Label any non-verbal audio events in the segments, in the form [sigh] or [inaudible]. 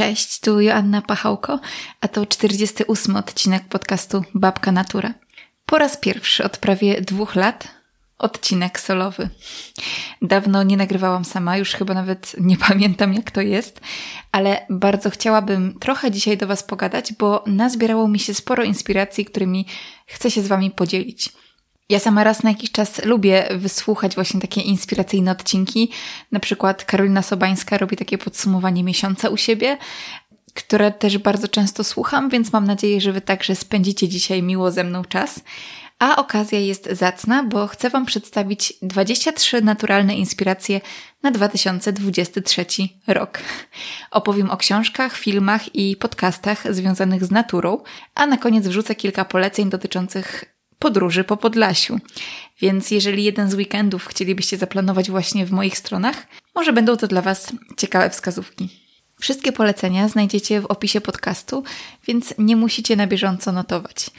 Cześć, tu Joanna Pachałko, a to 48 odcinek podcastu Babka Natura. Po raz pierwszy od prawie dwóch lat odcinek solowy. Dawno nie nagrywałam sama, już chyba nawet nie [laughs] pamiętam jak to jest, ale bardzo chciałabym trochę dzisiaj do Was pogadać, bo nazbierało mi się sporo inspiracji, którymi chcę się z Wami podzielić. Ja sama raz na jakiś czas lubię wysłuchać właśnie takie inspiracyjne odcinki. Na przykład Karolina Sobańska robi takie podsumowanie miesiąca u siebie, które też bardzo często słucham, więc mam nadzieję, że Wy także spędzicie dzisiaj miło ze mną czas. A okazja jest zacna, bo chcę Wam przedstawić 23 naturalne inspiracje na 2023 rok. Opowiem o książkach, filmach i podcastach związanych z naturą, a na koniec wrzucę kilka poleceń dotyczących podróży po Podlasiu. Więc jeżeli jeden z weekendów chcielibyście zaplanować właśnie w moich stronach, może będą to dla Was ciekawe wskazówki. Wszystkie polecenia znajdziecie w opisie podcastu, więc nie musicie na bieżąco notować.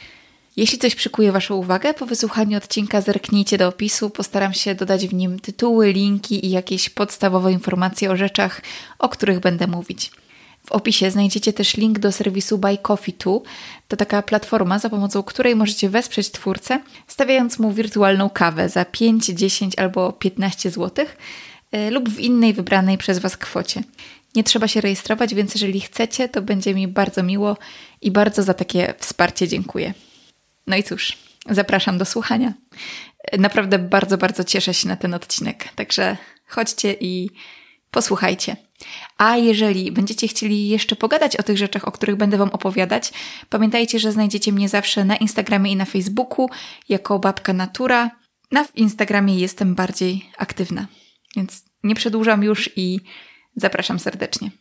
Jeśli coś przykuje Waszą uwagę, po wysłuchaniu odcinka zerknijcie do opisu, postaram się dodać w nim tytuły, linki i jakieś podstawowe informacje o rzeczach, o których będę mówić. W opisie znajdziecie też link do serwisu Buy Coffee To. To taka platforma, za pomocą której możecie wesprzeć twórcę, stawiając mu wirtualną kawę za 5, 10 albo 15 zł e, lub w innej wybranej przez Was kwocie. Nie trzeba się rejestrować, więc jeżeli chcecie, to będzie mi bardzo miło i bardzo za takie wsparcie dziękuję. No i cóż, zapraszam do słuchania. E, naprawdę bardzo, bardzo cieszę się na ten odcinek, także chodźcie i posłuchajcie. A jeżeli będziecie chcieli jeszcze pogadać o tych rzeczach, o których będę Wam opowiadać, pamiętajcie, że znajdziecie mnie zawsze na Instagramie i na Facebooku jako Babka Natura. Na Instagramie jestem bardziej aktywna, więc nie przedłużam już i zapraszam serdecznie.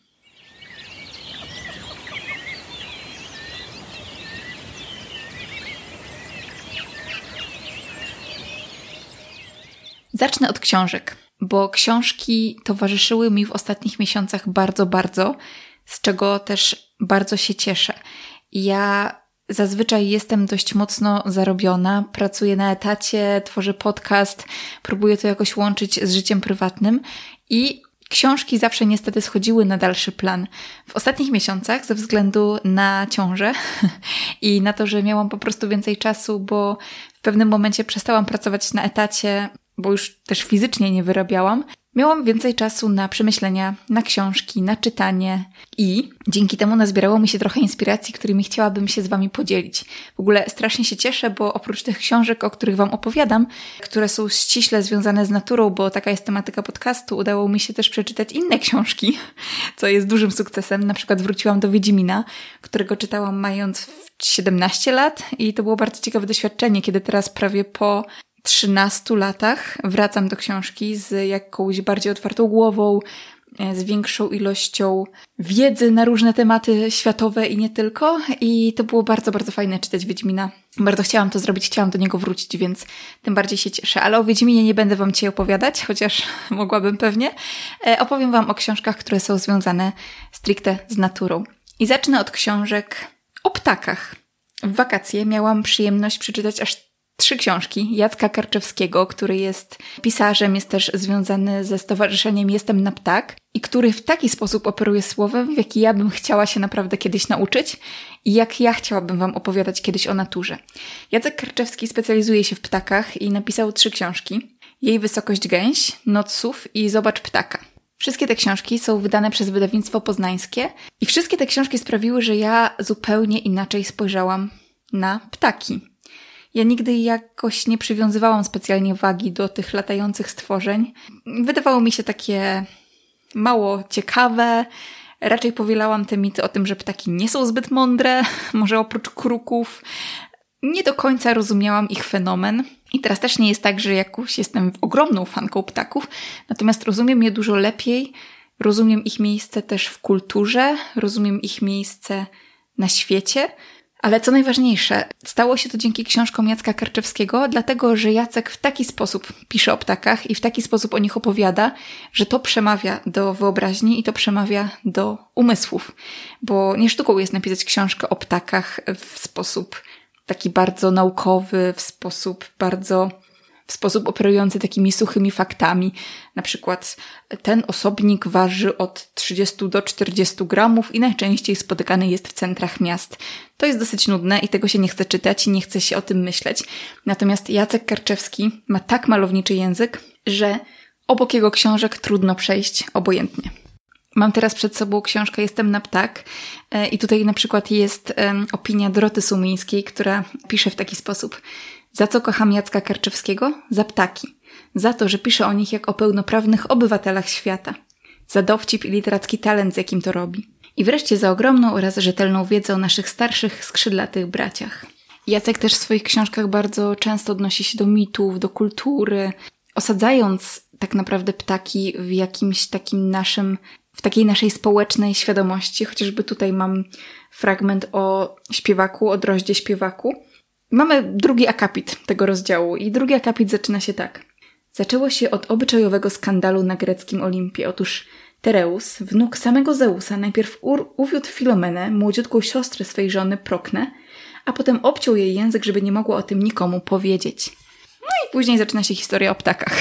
Zacznę od książek bo książki towarzyszyły mi w ostatnich miesiącach bardzo, bardzo, z czego też bardzo się cieszę. Ja zazwyczaj jestem dość mocno zarobiona, pracuję na etacie, tworzę podcast, próbuję to jakoś łączyć z życiem prywatnym i książki zawsze niestety schodziły na dalszy plan. W ostatnich miesiącach, ze względu na ciążę [laughs] i na to, że miałam po prostu więcej czasu, bo w pewnym momencie przestałam pracować na etacie, bo już też fizycznie nie wyrabiałam, miałam więcej czasu na przemyślenia, na książki, na czytanie i dzięki temu nazbierało mi się trochę inspiracji, którymi chciałabym się z Wami podzielić. W ogóle strasznie się cieszę, bo oprócz tych książek, o których Wam opowiadam, które są ściśle związane z naturą, bo taka jest tematyka podcastu, udało mi się też przeczytać inne książki, [laughs] co jest dużym sukcesem. Na przykład wróciłam do Wiedźmina, którego czytałam mając 17 lat i to było bardzo ciekawe doświadczenie, kiedy teraz prawie po 13 latach wracam do książki z jakąś bardziej otwartą głową, e, z większą ilością wiedzy na różne tematy światowe i nie tylko. I to było bardzo, bardzo fajne czytać Wiedźmina. Bardzo chciałam to zrobić, chciałam do niego wrócić, więc tym bardziej się cieszę. Ale o Wiedźminie nie będę Wam dzisiaj opowiadać, [laughs] chociaż mogłabym pewnie. E, opowiem Wam o książkach, które są związane stricte z naturą. I zacznę od książek o ptakach. W wakacje miałam przyjemność przeczytać aż trzy książki Jacka Karczewskiego, który jest pisarzem, jest też związany ze stowarzyszeniem Jestem na Ptak i który w taki sposób operuje słowem, w jaki ja bym chciała się naprawdę kiedyś nauczyć i jak ja chciałabym Wam opowiadać kiedyś o naturze. Jacek Karczewski specjalizuje się w ptakach i napisał trzy książki. Jej wysokość gęś, Noc sów i Zobacz ptaka. Wszystkie te książki są wydane przez wydawnictwo poznańskie i wszystkie te książki sprawiły, że ja zupełnie inaczej spojrzałam na ptaki. Ja nigdy jakoś nie przywiązywałam specjalnie wagi do tych latających stworzeń. Wydawało mi się takie mało ciekawe. Raczej powielałam te mity o tym, że ptaki nie są zbyt mądre, [laughs] może oprócz kruków. Nie do końca rozumiałam ich fenomen. I teraz też nie jest tak, że jakoś jestem ogromną fanką ptaków, natomiast rozumiem je dużo lepiej. Rozumiem ich miejsce też w kulturze, rozumiem ich miejsce na świecie. Ale co najważniejsze, stało się to dzięki książkom Jacka Karczewskiego, dlatego że Jacek w taki sposób pisze o ptakach i w taki sposób o nich opowiada, że to przemawia do wyobraźni i to przemawia do umysłów. Bo nie sztuką jest napisać książkę o ptakach w sposób taki bardzo naukowy, w sposób bardzo w sposób operujący takimi suchymi faktami. Na przykład ten osobnik waży od 30 do 40 gramów i najczęściej spotykany jest w centrach miast. To jest dosyć nudne i tego się nie chce czytać i nie chce się o tym myśleć. Natomiast Jacek Karczewski ma tak malowniczy język, że obok jego książek trudno przejść obojętnie. Mam teraz przed sobą książkę Jestem na ptak e, i tutaj na przykład jest opinia Doroty Sumińskiej, która pisze w taki sposób. Za co kocham Jacka Karczewskiego? Za ptaki. Za to, że pisze o nich jak o pełnoprawnych obywatelach świata. Za dowcip i literacki talent, z jakim to robi. I wreszcie za ogromną oraz rzetelną wiedzę o naszych starszych, skrzydlatych braciach. Jacek też w swoich książkach bardzo często odnosi się do mitów, do kultury, osadzając tak naprawdę ptaki w jakimś takim naszym, w takiej naszej społecznej świadomości. Chociażby tutaj mam fragment o śpiewaku, o droździe śpiewaku. Mamy drugi akapit tego rozdziału i drugi akapit zaczyna się tak. Zaczęło się od obyczajowego skandalu na greckim Olimpie. Otóż Tereus, wnuk samego Zeusa, najpierw uwiódł Filomenę, młodziutką siostrę swej żony Proknę, a potem obciął jej język, żeby nie mogła o tym nikomu powiedzieć. No i później zaczyna się historia o ptakach.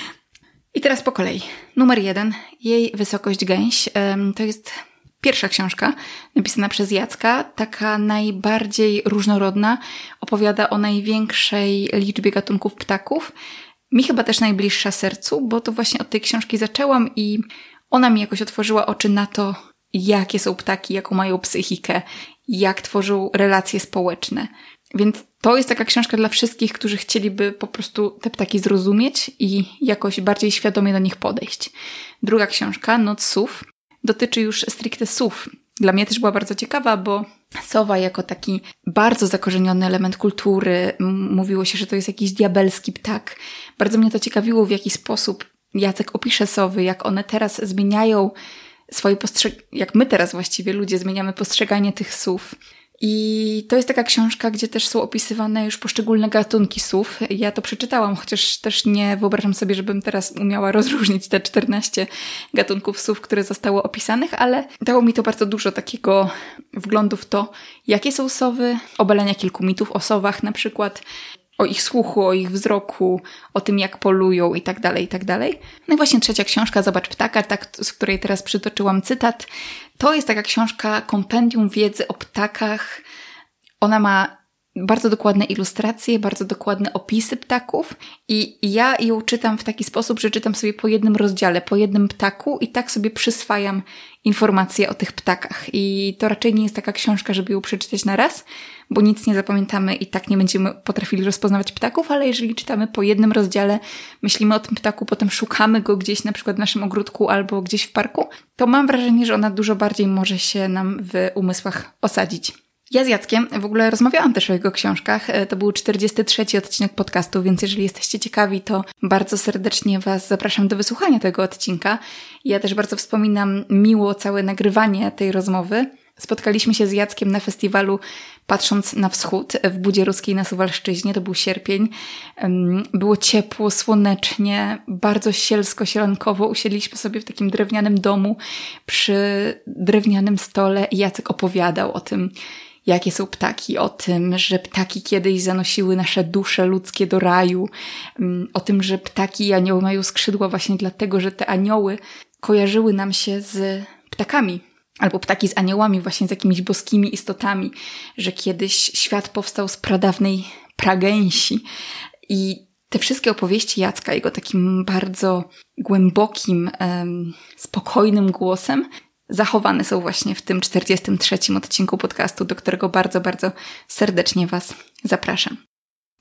[laughs] I teraz po kolei. Numer jeden. Jej wysokość gęś. To jest pierwsza książka napisana przez Jacka, taka najbardziej różnorodna. Opowiada o największej liczbie gatunków ptaków. Mi chyba też najbliższa sercu, bo to właśnie od tej książki zaczęłam i ona mi jakoś otworzyła oczy na to, jakie są ptaki, jaką mają psychikę, jak tworzą relacje społeczne. Więc to jest taka książka dla wszystkich, którzy chcieliby po prostu te ptaki zrozumieć i jakoś bardziej świadomie do nich podejść. Druga książka, Noc Sów, dotyczy już stricte sów. Dla mnie też była bardzo ciekawa, bo sowa jako taki bardzo zakorzeniony element kultury, mówiło się, że to jest jakiś diabelski ptak. Bardzo mnie to ciekawiło, w jaki sposób Jacek opisze sowy, jak one teraz zmieniają swoje postrzeganie, jak my teraz właściwie ludzie zmieniamy postrzeganie tych słów. I to jest taka książka, gdzie też są opisywane już poszczególne gatunki słów. Ja to przeczytałam, chociaż też nie wyobrażam sobie, żebym teraz umiała rozróżnić te 14 gatunków słów, które zostały opisanych, ale dało mi to bardzo dużo takiego wglądu w to, jakie są sowy, obalenia kilku mitów o sowach na przykład, o ich słuchu, o ich wzroku, o tym, jak polują i tak dalej, i tak dalej. No i właśnie trzecia książka, Zobacz ptaka, tak, z której teraz przytoczyłam cytat. To jest taka książka, kompendium wiedzy o ptakach. Ona ma bardzo dokładne ilustracje, bardzo dokładne opisy ptaków i ja ją czytam w taki sposób, że czytam sobie po jednym rozdziale, po jednym ptaku i tak sobie przyswajam informacje o tych ptakach. I to raczej nie jest taka książka, żeby ją przeczytać na raz, bo nic nie zapamiętamy i tak nie będziemy potrafili rozpoznawać ptaków, ale jeżeli czytamy po jednym rozdziale, myślimy o tym ptaku, potem szukamy go gdzieś na przykład w naszym ogródku albo gdzieś w parku, to mam wrażenie, że ona dużo bardziej może się nam w umysłach osadzić. Ja z Jackiem w ogóle rozmawiałam też o jego książkach. E, to był 43 odcinek podcastu, więc jeżeli jesteście ciekawi, to bardzo serdecznie Was zapraszam do wysłuchania tego odcinka. Ja też bardzo wspominam miło całe nagrywanie tej rozmowy. Spotkaliśmy się z Jackiem na festiwalu Patrząc na Wschód w Budzie Ruskiej na Suwalszczyźnie. To był sierpień. Było ciepło, słonecznie, bardzo sielsko-sielankowo. Usiedliśmy sobie w takim drewnianym domu przy drewnianym stole i Jacek opowiadał o tym, jakie są ptaki, o tym, że ptaki kiedyś zanosiły nasze dusze ludzkie do raju, o tym, że ptaki i anioły mają skrzydła właśnie dlatego, że te anioły kojarzyły nam się z ptakami, albo ptaki z aniołami, właśnie z jakimiś boskimi istotami, że kiedyś świat powstał z pradawnej pragęsi. I te wszystkie opowieści Jacka, jego takim bardzo głębokim, spokojnym głosem, zachowane są właśnie w tym 43 odcinku podcastu, do którego bardzo, bardzo serdecznie Was zapraszam.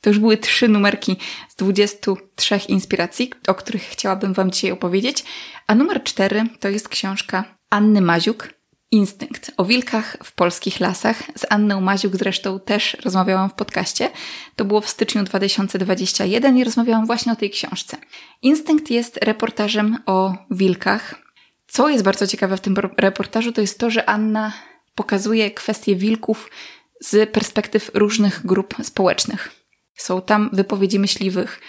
To już były trzy numerki z 23 inspiracji, o których chciałabym Wam dzisiaj opowiedzieć. A numer cztery to jest książka Anny Maziuk, Instynkt o wilkach w polskich lasach. Z Anną Maziuk zresztą też rozmawiałam w podcaście. To było w styczniu 2021 i rozmawiałam właśnie o tej książce. Instynkt jest reportażem o wilkach, co jest bardzo ciekawe w tym reportażu, to jest to, że Anna pokazuje kwestie wilków z perspektyw różnych grup społecznych. Są tam wypowiedzi myśliwych,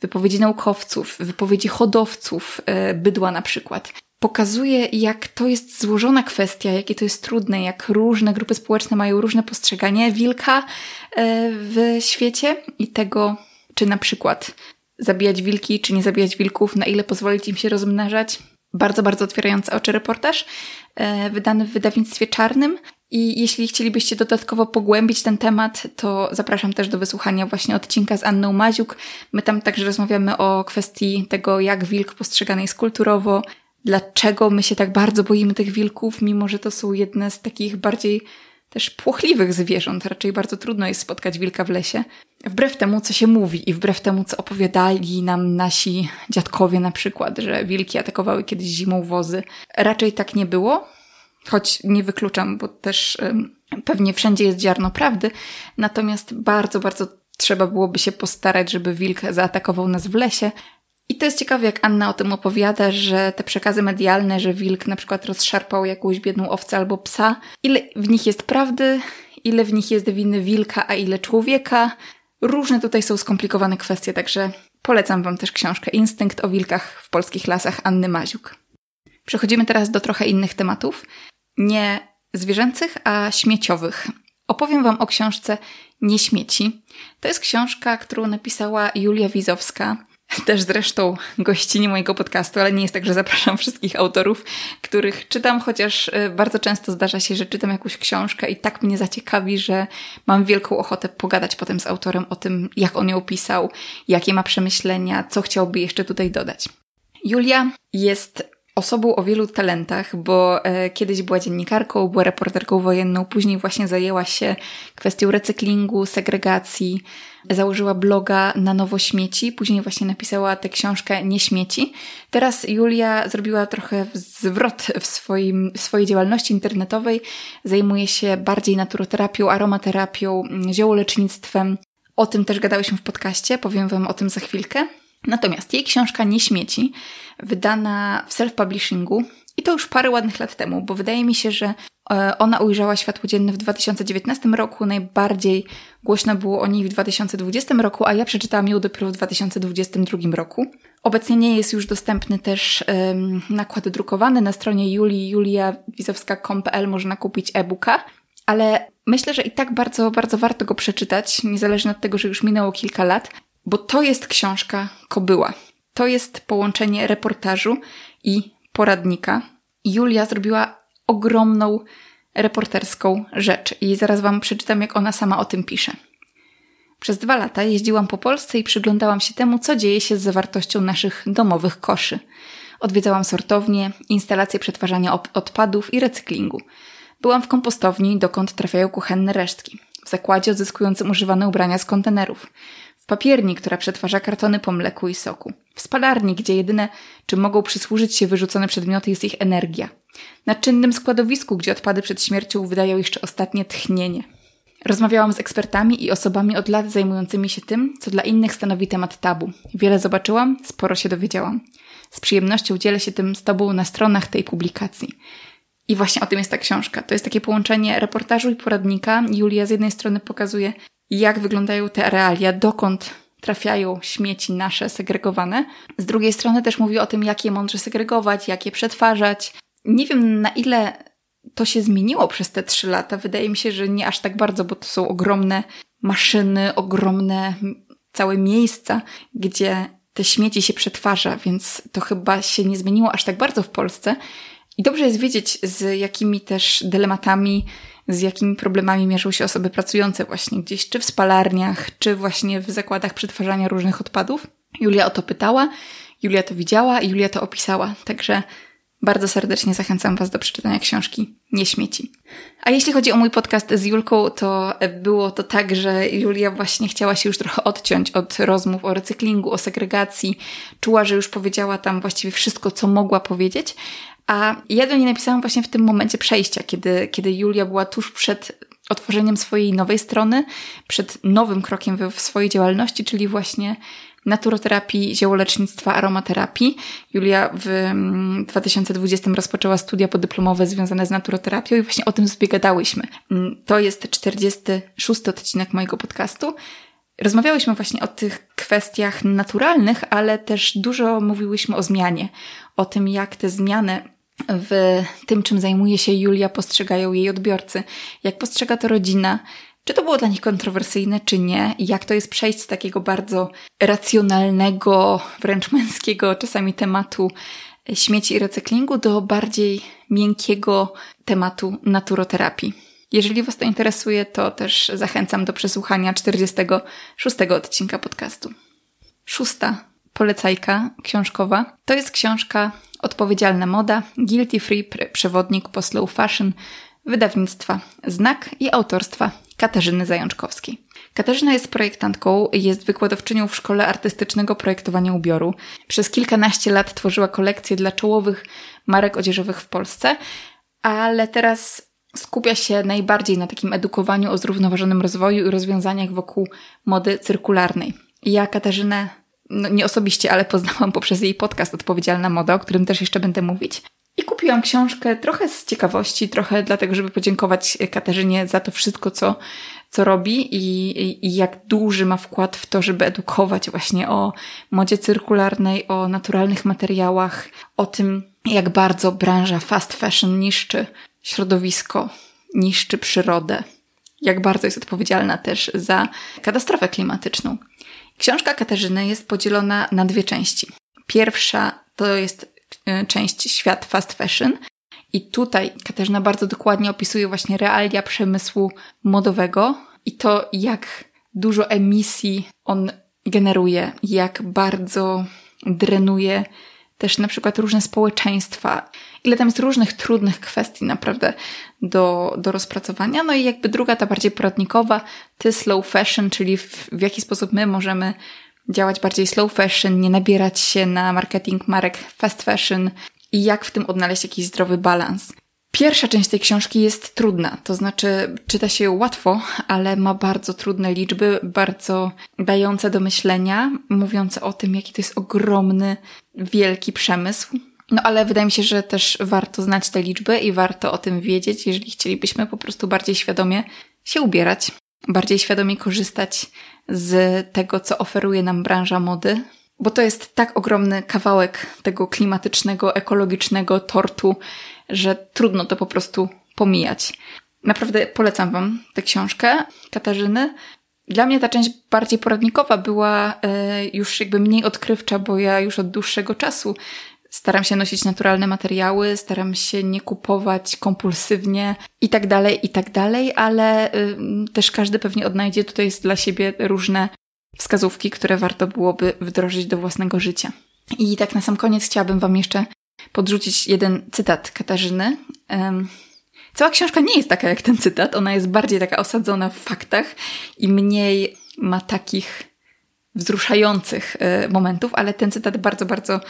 wypowiedzi naukowców, wypowiedzi hodowców e, bydła na przykład. Pokazuje, jak to jest złożona kwestia, jakie to jest trudne, jak różne grupy społeczne mają różne postrzeganie wilka e, w świecie i tego, czy na przykład zabijać wilki, czy nie zabijać wilków, na ile pozwolić im się rozmnażać. Bardzo, bardzo otwierający oczy reportaż, e, wydany w wydawnictwie czarnym. I jeśli chcielibyście dodatkowo pogłębić ten temat, to zapraszam też do wysłuchania właśnie odcinka z Anną Maziuk. My tam także rozmawiamy o kwestii tego, jak wilk postrzegany jest kulturowo, dlaczego my się tak bardzo boimy tych wilków, mimo że to są jedne z takich bardziej też płochliwych zwierząt. Raczej bardzo trudno jest spotkać wilka w lesie. Wbrew temu, co się mówi i wbrew temu, co opowiadali nam nasi dziadkowie na przykład, że wilki atakowały kiedyś zimą wozy, raczej tak nie było. Choć nie wykluczam, bo też um, pewnie wszędzie jest ziarno prawdy. Natomiast bardzo, bardzo trzeba byłoby się postarać, żeby wilk zaatakował nas w lesie, i to jest ciekawe, jak Anna o tym opowiada, że te przekazy medialne, że wilk na przykład rozszarpał jakąś biedną owcę albo psa, ile w nich jest prawdy, ile w nich jest winy wilka, a ile człowieka. Różne tutaj są skomplikowane kwestie, także polecam Wam też książkę Instynkt o wilkach w polskich lasach Anny Maziuk. Przechodzimy teraz do trochę innych tematów. Nie zwierzęcych, a śmieciowych. Opowiem Wam o książce Nie śmieci. To jest książka, którą napisała Julia Wizowska też zresztą gościni mojego podcastu, ale nie jest tak, że zapraszam wszystkich autorów, których czytam, chociaż e, bardzo często zdarza się, że czytam jakąś książkę i tak mnie zaciekawi, że mam wielką ochotę pogadać potem z autorem o tym, jak on ją pisał, jakie ma przemyślenia, co chciałby jeszcze tutaj dodać. Julia jest osobą o wielu talentach, bo e, kiedyś była dziennikarką, była reporterką wojenną, później właśnie zajęła się kwestią recyklingu, segregacji, założyła bloga na nowo śmieci, później właśnie napisała tę książkę Nie śmieci. Teraz Julia zrobiła trochę zwrot w, swoim, w swojej działalności internetowej, zajmuje się bardziej naturoterapią, aromaterapią, ziołolecznictwem. O tym też gadałyśmy w podcaście, powiem Wam o tym za chwilkę. Natomiast jej książka Nie śmieci, wydana w self-publishingu, i to już parę ładnych lat temu, bo wydaje mi się, że e, ona ujrzała światło dzienne w 2019 roku, najbardziej głośno było o niej w 2020 roku, a ja przeczytałam ją dopiero w 2022 roku. Obecnie nie jest już dostępny też um, nakład drukowany na stronie Julii, juliawizowska.com.pl można kupić e-booka, ale myślę, że i tak bardzo, bardzo warto go przeczytać, niezależnie od tego, że już minęło kilka lat, bo to jest książka Kobyła. To jest połączenie reportażu i poradnika. Julia zrobiła ogromną reporterską rzecz i zaraz Wam przeczytam, jak ona sama o tym pisze. Przez dwa lata jeździłam po Polsce i przyglądałam się temu, co dzieje się z zawartością naszych domowych koszy. Odwiedzałam sortownie, instalacje przetwarzania odpadów i recyklingu. Byłam w kompostowni, dokąd trafiają kuchenne resztki. W zakładzie odzyskującym używane ubrania z kontenerów papierni, która przetwarza kartony po mleku i soku, w spalarni, gdzie jedyne, czym mogą przysłużyć się wyrzucone przedmioty, jest ich energia, na czynnym składowisku, gdzie odpady przed śmiercią wydają jeszcze ostatnie tchnienie. Rozmawiałam z ekspertami i osobami od lat zajmującymi się tym, co dla innych stanowi temat tabu. Wiele zobaczyłam, sporo się dowiedziałam. Z przyjemnością dzielę się tym z Tobą na stronach tej publikacji. I właśnie o tym jest ta książka. To jest takie połączenie reportażu i poradnika. Julia z jednej strony pokazuje, jak wyglądają te realia, dokąd trafiają śmieci nasze segregowane. Z drugiej strony też mówi o tym, jak je mądrze segregować, jak je przetwarzać. Nie wiem, na ile to się zmieniło przez te trzy lata. Wydaje mi się, że nie aż tak bardzo, bo to są ogromne maszyny, ogromne całe miejsca, gdzie te śmieci się przetwarza, więc to chyba się nie zmieniło aż tak bardzo w Polsce. I dobrze jest wiedzieć, z jakimi też dylematami z jakimi problemami mierzą się osoby pracujące właśnie gdzieś, czy w spalarniach, czy właśnie w zakładach przetwarzania różnych odpadów. Julia o to pytała, Julia to widziała i Julia to opisała, także bardzo serdecznie zachęcam Was do przeczytania książki Nie śmieci. A jeśli chodzi o mój podcast z Julką, to było to tak, że Julia właśnie chciała się już trochę odciąć od rozmów o recyklingu, o segregacji. Czuła, że już powiedziała tam właściwie wszystko, co mogła powiedzieć, a ja do niej napisałam właśnie w tym momencie przejścia, kiedy, kiedy Julia była tuż przed otworzeniem swojej nowej strony, przed nowym krokiem w, w swojej działalności, czyli właśnie naturoterapii, ziołolecznictwa, aromaterapii. Julia w 2020 mm, rozpoczęła studia podyplomowe związane z naturoterapią i właśnie o tym sobie gadałyśmy. Mm, to jest 46 odcinek mojego podcastu. Rozmawiałyśmy właśnie o tych kwestiach naturalnych, ale też dużo mówiłyśmy o zmianie, o tym, jak te zmiany w tym, czym zajmuje się Julia, postrzegają jej odbiorcy, jak postrzega to rodzina, Czy to było dla nich kontrowersyjne, czy nie? Jak to jest przejść z takiego bardzo racjonalnego, wręcz męskiego czasami tematu śmieci i recyklingu do bardziej miękkiego tematu naturoterapii. Jeżeli Was to interesuje, to też zachęcam do przesłuchania 46 odcinka podcastu. Szósta polecajka książkowa to jest książka Odpowiedzialna moda, Guilty Free przewodnik po slow fashion wydawnictwa Znak i autorstwa Katarzyny Zajączkowskiej. Katarzyna jest projektantką, jest wykładowczynią w Szkole Artystycznego Projektowania Ubioru. Przez kilkanaście lat tworzyła kolekcje dla czołowych marek odzieżowych w Polsce, ale teraz skupia się najbardziej na takim edukowaniu o zrównoważonym rozwoju i rozwiązaniach wokół mody cyrkularnej. Ja Katarzynę no nie osobiście, ale poznałam poprzez jej podcast Odpowiedzialna Moda, o którym też jeszcze będę mówić. I kupiłam książkę trochę z ciekawości, trochę dlatego, żeby podziękować Katarzynie za to wszystko, co, co robi i, i, i jak duży ma wkład w to, żeby edukować właśnie o modzie cyrkularnej, o naturalnych materiałach, o tym, jak bardzo branża fast fashion niszczy środowisko, niszczy przyrodę, jak bardzo jest odpowiedzialna też za katastrofę klimatyczną. Książka Katarzyny jest podzielona na dwie części. Pierwsza to jest e, część świat fast fashion. I tutaj Katarzyna bardzo dokładnie opisuje właśnie realia przemysłu modowego i to, jak dużo emisji on generuje, jak bardzo drenuje też na przykład różne społeczeństwa, ile tam jest różnych trudnych kwestii naprawdę do, do rozpracowania. No i jakby druga, ta bardziej poradnikowa, ty slow fashion, czyli w, w jaki sposób my możemy działać bardziej slow fashion, nie nabierać się na marketing marek fast fashion i jak w tym odnaleźć jakiś zdrowy balans. Pierwsza część tej książki jest trudna, to znaczy czyta się ją łatwo, ale ma bardzo trudne liczby, bardzo dające do myślenia, mówiące o tym, jaki to jest ogromny, wielki przemysł. No ale wydaje mi się, że też warto znać te liczby i warto o tym wiedzieć, jeżeli chcielibyśmy po prostu bardziej świadomie się ubierać, bardziej świadomie korzystać z tego, co oferuje nam branża mody, bo to jest tak ogromny kawałek tego klimatycznego, ekologicznego tortu, że trudno to po prostu pomijać. Naprawdę polecam Wam tę książkę Katarzyny. Dla mnie ta część bardziej poradnikowa była e, już jakby mniej odkrywcza, bo ja już od dłuższego czasu staram się nosić naturalne materiały, staram się nie kupować kompulsywnie i tak dalej, i tak dalej, ale też każdy pewnie odnajdzie tutaj dla siebie różne wskazówki, które warto byłoby wdrożyć do własnego życia. I tak na sam koniec chciałabym Wam jeszcze podrzucić jeden cytat Katarzyny. Cała książka nie jest taka jak ten cytat, ona jest bardziej taka osadzona w faktach i mniej ma takich wzruszających e, momentów, ale ten cytat bardzo, bardzo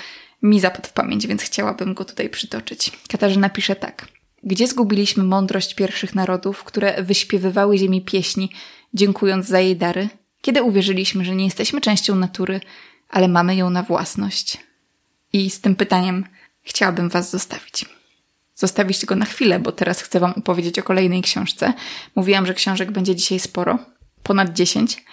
mi zapadł w pamięć, więc chciałabym go tutaj przytoczyć. Katarzyna pisze tak. Gdzie zgubiliśmy mądrość pierwszych narodów, które wyśpiewywały ziemi pieśni, dziękując za jej dary? Kiedy uwierzyliśmy, że nie jesteśmy częścią natury, ale mamy ją na własność? I z tym pytaniem chciałabym Was zostawić. Zostawić go na chwilę, bo teraz chcę Wam opowiedzieć o kolejnej książce. Mówiłam, że książek będzie dzisiaj sporo, ponad 10.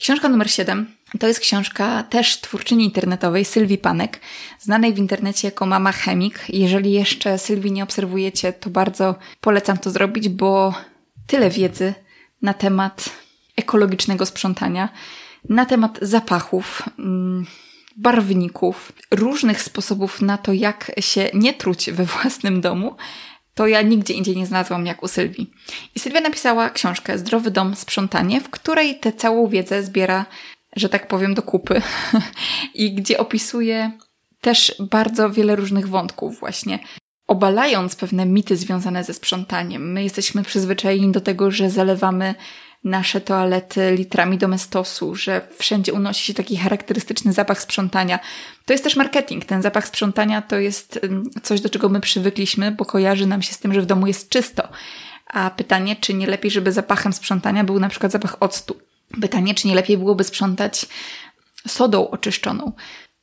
Książka numer 7 to jest książka też twórczyni internetowej Sylwii Panek, znanej w internecie jako Mama Chemik. Jeżeli jeszcze Sylwii nie obserwujecie, to bardzo polecam to zrobić, bo tyle wiedzy na temat ekologicznego sprzątania, na temat zapachów, mm, barwników, różnych sposobów na to, jak się nie truć we własnym domu, to ja nigdzie indziej nie znalazłam jak u Sylwii. I Sylwia napisała książkę Zdrowy dom, sprzątanie, w której tę całą wiedzę zbiera, że tak powiem, do kupy [laughs] i gdzie opisuje też bardzo wiele różnych wątków właśnie. Obalając pewne mity związane ze sprzątaniem. My jesteśmy przyzwyczajeni do tego, że zalewamy nasze toalety litrami domestosu, że wszędzie unosi się taki charakterystyczny zapach sprzątania. To jest też marketing. Ten zapach sprzątania to jest coś, do czego my przywykliśmy, bo kojarzy nam się z tym, że w domu jest czysto. A pytanie, czy nie lepiej, żeby zapachem sprzątania był na przykład zapach octu? Pytanie, czy nie lepiej byłoby sprzątać sodą oczyszczoną?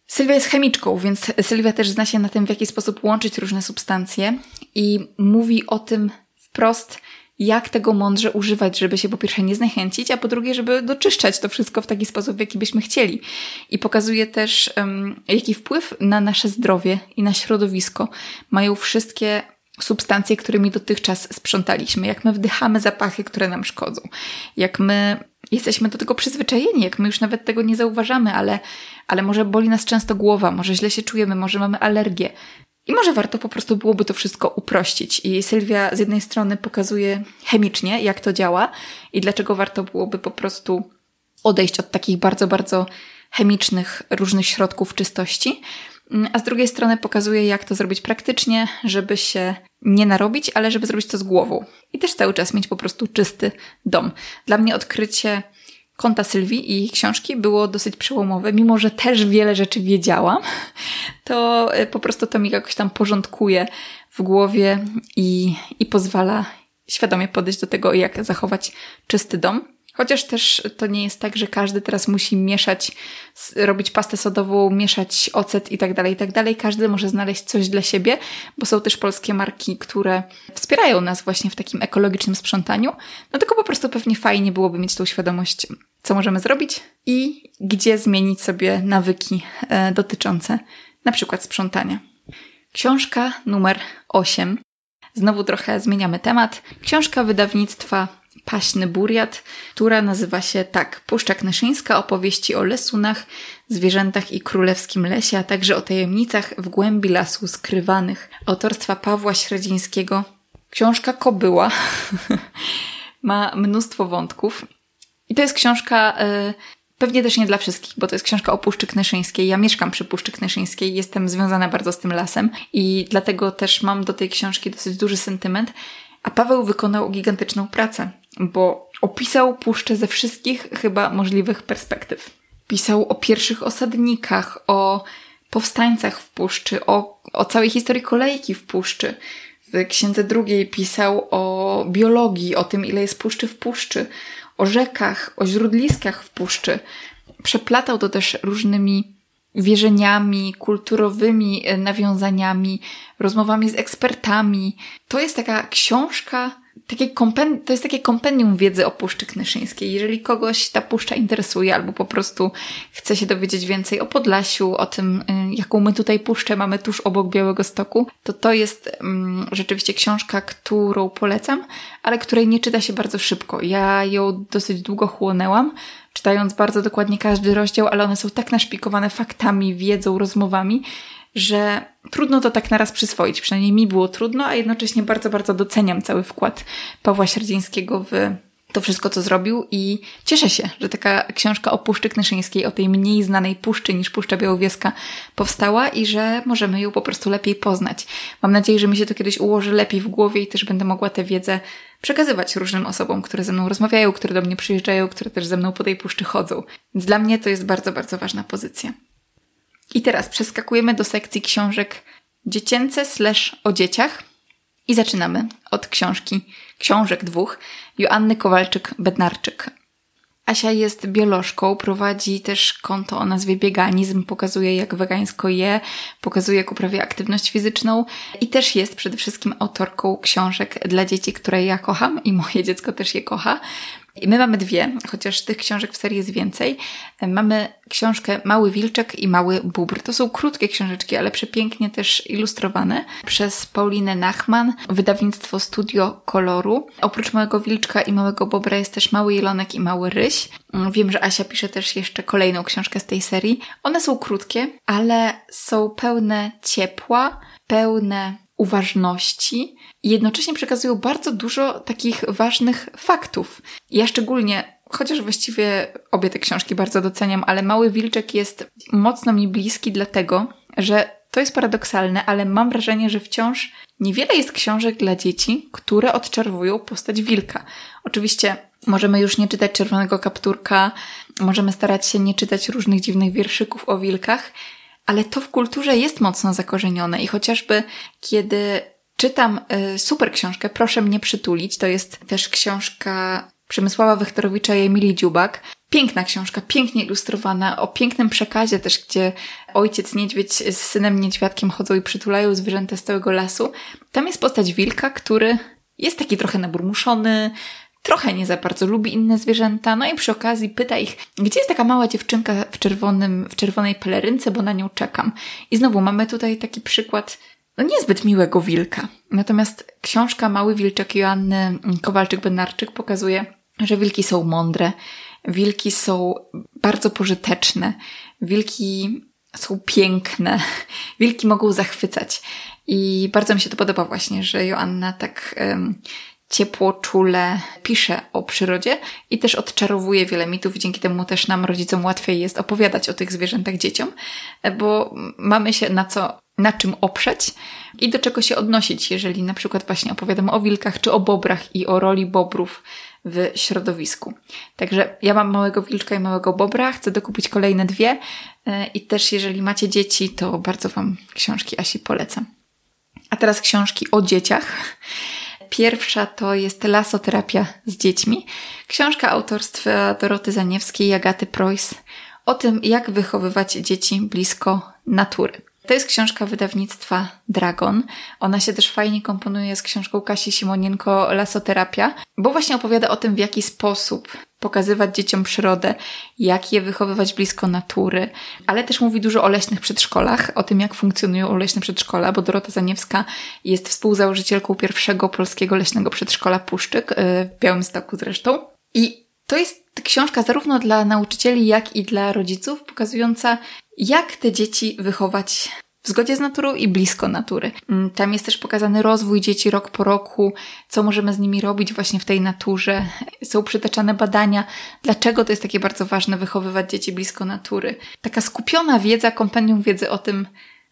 Sylwia jest chemiczką, więc Sylwia też zna się na tym, w jaki sposób łączyć różne substancje i mówi o tym wprost, jak tego mądrze używać, żeby się po pierwsze nie zniechęcić, a po drugie, żeby doczyszczać to wszystko w taki sposób, w jaki byśmy chcieli. I pokazuje też, um, jaki wpływ na nasze zdrowie i na środowisko mają wszystkie substancje, którymi dotychczas sprzątaliśmy, jak my wdychamy zapachy, które nam szkodzą, jak my jesteśmy do tego przyzwyczajeni, jak my już nawet tego nie zauważamy, ale, ale może boli nas często głowa, może źle się czujemy, może mamy alergię. I może warto po prostu byłoby to wszystko uprościć. I Sylwia z jednej strony pokazuje chemicznie, jak to działa i dlaczego warto byłoby po prostu odejść od takich bardzo, bardzo chemicznych różnych środków czystości, a z drugiej strony pokazuje, jak to zrobić praktycznie, żeby się nie narobić, ale żeby zrobić to z głową. I też cały czas mieć po prostu czysty dom. Dla mnie odkrycie konta Sylwii i jej książki było dosyć przełomowe, mimo że też wiele rzeczy wiedziałam, [laughs] to e, po prostu to mi jakoś tam porządkuje w głowie i, i pozwala świadomie podejść do tego, jak zachować czysty dom. Chociaż też to nie jest tak, że każdy teraz musi mieszać, robić pastę sodową, mieszać ocet i tak dalej, i tak dalej. Każdy może znaleźć coś dla siebie, bo są też polskie marki, które wspierają nas właśnie w takim ekologicznym sprzątaniu. No tylko po prostu pewnie fajnie byłoby mieć tą świadomość, co możemy zrobić i gdzie zmienić sobie nawyki e, dotyczące na przykład sprzątania. Książka numer 8. Znowu trochę zmieniamy temat. Książka wydawnictwa Paśny Buriat, która nazywa się tak Puszcza Knyszyńska, opowieści o lesunach, zwierzętach i królewskim lesie, a także o tajemnicach w głębi lasu skrywanych. Autorstwa Pawła Średzińskiego. Książka Kobyła [laughs] ma mnóstwo wątków. I to jest książka y, pewnie też nie dla wszystkich, bo to jest książka o Puszczy Knyszyńskiej. Ja mieszkam przy Puszczy Knyszyńskiej, jestem związana bardzo z tym lasem i dlatego też mam do tej książki dosyć duży sentyment. A Paweł wykonał gigantyczną pracę bo opisał puszczę ze wszystkich chyba możliwych perspektyw. Pisał o pierwszych osadnikach, o powstańcach w puszczy, o, o całej historii kolejki w puszczy. W księdze drugiej pisał o biologii, o tym, ile jest puszczy w puszczy, o rzekach, o źródliskach w puszczy. Przeplatał to też różnymi wierzeniami, kulturowymi nawiązaniami, rozmowami z ekspertami. To jest taka książka takie kompen- to jest takie kompendium wiedzy o Puszczy Knyszyńskiej. Jeżeli kogoś ta puszcza interesuje albo po prostu chce się dowiedzieć więcej o Podlasiu, o tym, y, jaką my tutaj puszczę mamy tuż obok Białego Stoku, to to jest um, rzeczywiście książka, którą polecam, ale której nie czyta się bardzo szybko. Ja ją dosyć długo chłonęłam, czytając bardzo dokładnie każdy rozdział, ale one są tak naszpikowane faktami, wiedzą, rozmowami, że trudno to tak naraz przyswoić. Przynajmniej mi było trudno, a jednocześnie bardzo, bardzo doceniam cały wkład Pawła Sierdzińskiego w to wszystko, co zrobił i cieszę się, że taka książka o Puszczy Knyszyńskiej, o tej mniej znanej puszczy niż Puszcza Białowieska powstała i że możemy ją po prostu lepiej poznać. Mam nadzieję, że mi się to kiedyś ułoży lepiej w głowie i też będę mogła tę wiedzę przekazywać różnym osobom, które ze mną rozmawiają, które do mnie przyjeżdżają, które też ze mną po tej puszczy chodzą. Więc dla mnie to jest bardzo, bardzo ważna pozycja. I teraz przeskakujemy do sekcji książek dziecięce slash o dzieciach i zaczynamy od książki, książek dwóch, Joanny Kowalczyk-Bednarczyk. Asia jest biolożką, prowadzi też konto o nazwie Bieganizm, pokazuje jak wegańsko je, pokazuje jak uprawia aktywność fizyczną i też jest przede wszystkim autorką książek dla dzieci, które ja kocham i moje dziecko też je kocha. I my mamy dwie, chociaż tych książek w serii jest więcej. Mamy książkę Mały Wilczek i Mały Bubr. To są krótkie książeczki, ale przepięknie też ilustrowane przez Paulinę Nachman, wydawnictwo Studio Koloru. Oprócz Małego Wilczka i Małego Bobra jest też Mały Jelonek i Mały Ryś. Wiem, że Asia pisze też jeszcze kolejną książkę z tej serii. One są krótkie, ale są pełne ciepła, pełne uważności jednocześnie przekazują bardzo dużo takich ważnych faktów. Ja szczególnie, chociaż właściwie obie te książki bardzo doceniam, ale Mały Wilczek jest mocno mi bliski, dlatego że to jest paradoksalne, ale mam wrażenie, że wciąż niewiele jest książek dla dzieci, które odczarowują postać wilka. Oczywiście możemy już nie czytać czerwonego kapturka, możemy starać się nie czytać różnych dziwnych wierszyków o wilkach, ale to w kulturze jest mocno zakorzenione i chociażby kiedy czytam y, super książkę Proszę mnie przytulić, to jest też książka Przemysława Wechtorowicza i Emilii Dziubak. Piękna książka, pięknie ilustrowana, o pięknym przekazie też, gdzie ojciec niedźwiedź z synem niedźwiadkiem chodzą i przytulają zwierzęta z całego lasu. Tam jest postać wilka, który jest taki trochę naburmuszony, trochę nie za bardzo lubi inne zwierzęta, no i przy okazji pyta ich, gdzie jest taka mała dziewczynka w, czerwonym, w czerwonej pelerynce, bo na nią czekam. I znowu mamy tutaj taki przykład no niezbyt miłego wilka. Natomiast książka Mały Wilczek Joanny Kowalczyk-Benarczyk pokazuje, że wilki są mądre, wilki są bardzo pożyteczne, wilki są piękne, [laughs] wilki mogą zachwycać. I bardzo mi się to podoba właśnie, że Joanna tak um, ciepło, czule pisze o przyrodzie i też odczarowuje wiele mitów. Dzięki temu też nam, rodzicom, łatwiej jest opowiadać o tych zwierzętach dzieciom, bo mamy się na co, na czym oprzeć i do czego się odnosić, jeżeli na przykład właśnie opowiadamy o wilkach czy o bobrach i o roli bobrów w środowisku. Także ja mam małego wilczka i małego bobra, chcę dokupić kolejne dwie e, i też jeżeli macie dzieci, to bardzo Wam książki Asi polecam. A teraz książki o dzieciach. Pierwsza to jest Lasoterapia z dziećmi. Książka autorstwa Doroty Zaniewskiej i Agaty Preuss o tym, jak wychowywać dzieci blisko natury. To jest książka wydawnictwa Dragon. Ona się też fajnie komponuje z książką Kasi Simonienko Lasoterapia, bo właśnie opowiada o tym, w jaki sposób pokazywać dzieciom przyrodę, jak je wychowywać blisko natury, ale też mówi dużo o leśnych przedszkolach, o tym, jak funkcjonują leśne przedszkola, bo Dorota Zaniewska jest współzałożycielką pierwszego polskiego leśnego przedszkola Puszczyk, y, w Białymstoku zresztą. I to jest książka zarówno dla nauczycieli, jak i dla rodziców, pokazująca, jak te dzieci wychować w zgodzie z naturą i blisko natury. Mm, tam jest też pokazany rozwój dzieci rok po roku, co możemy z nimi robić właśnie w tej naturze. Są przytaczane badania, dlaczego to jest takie bardzo ważne wychowywać dzieci blisko natury. Taka skupiona wiedza, kompendium wiedzy o tym,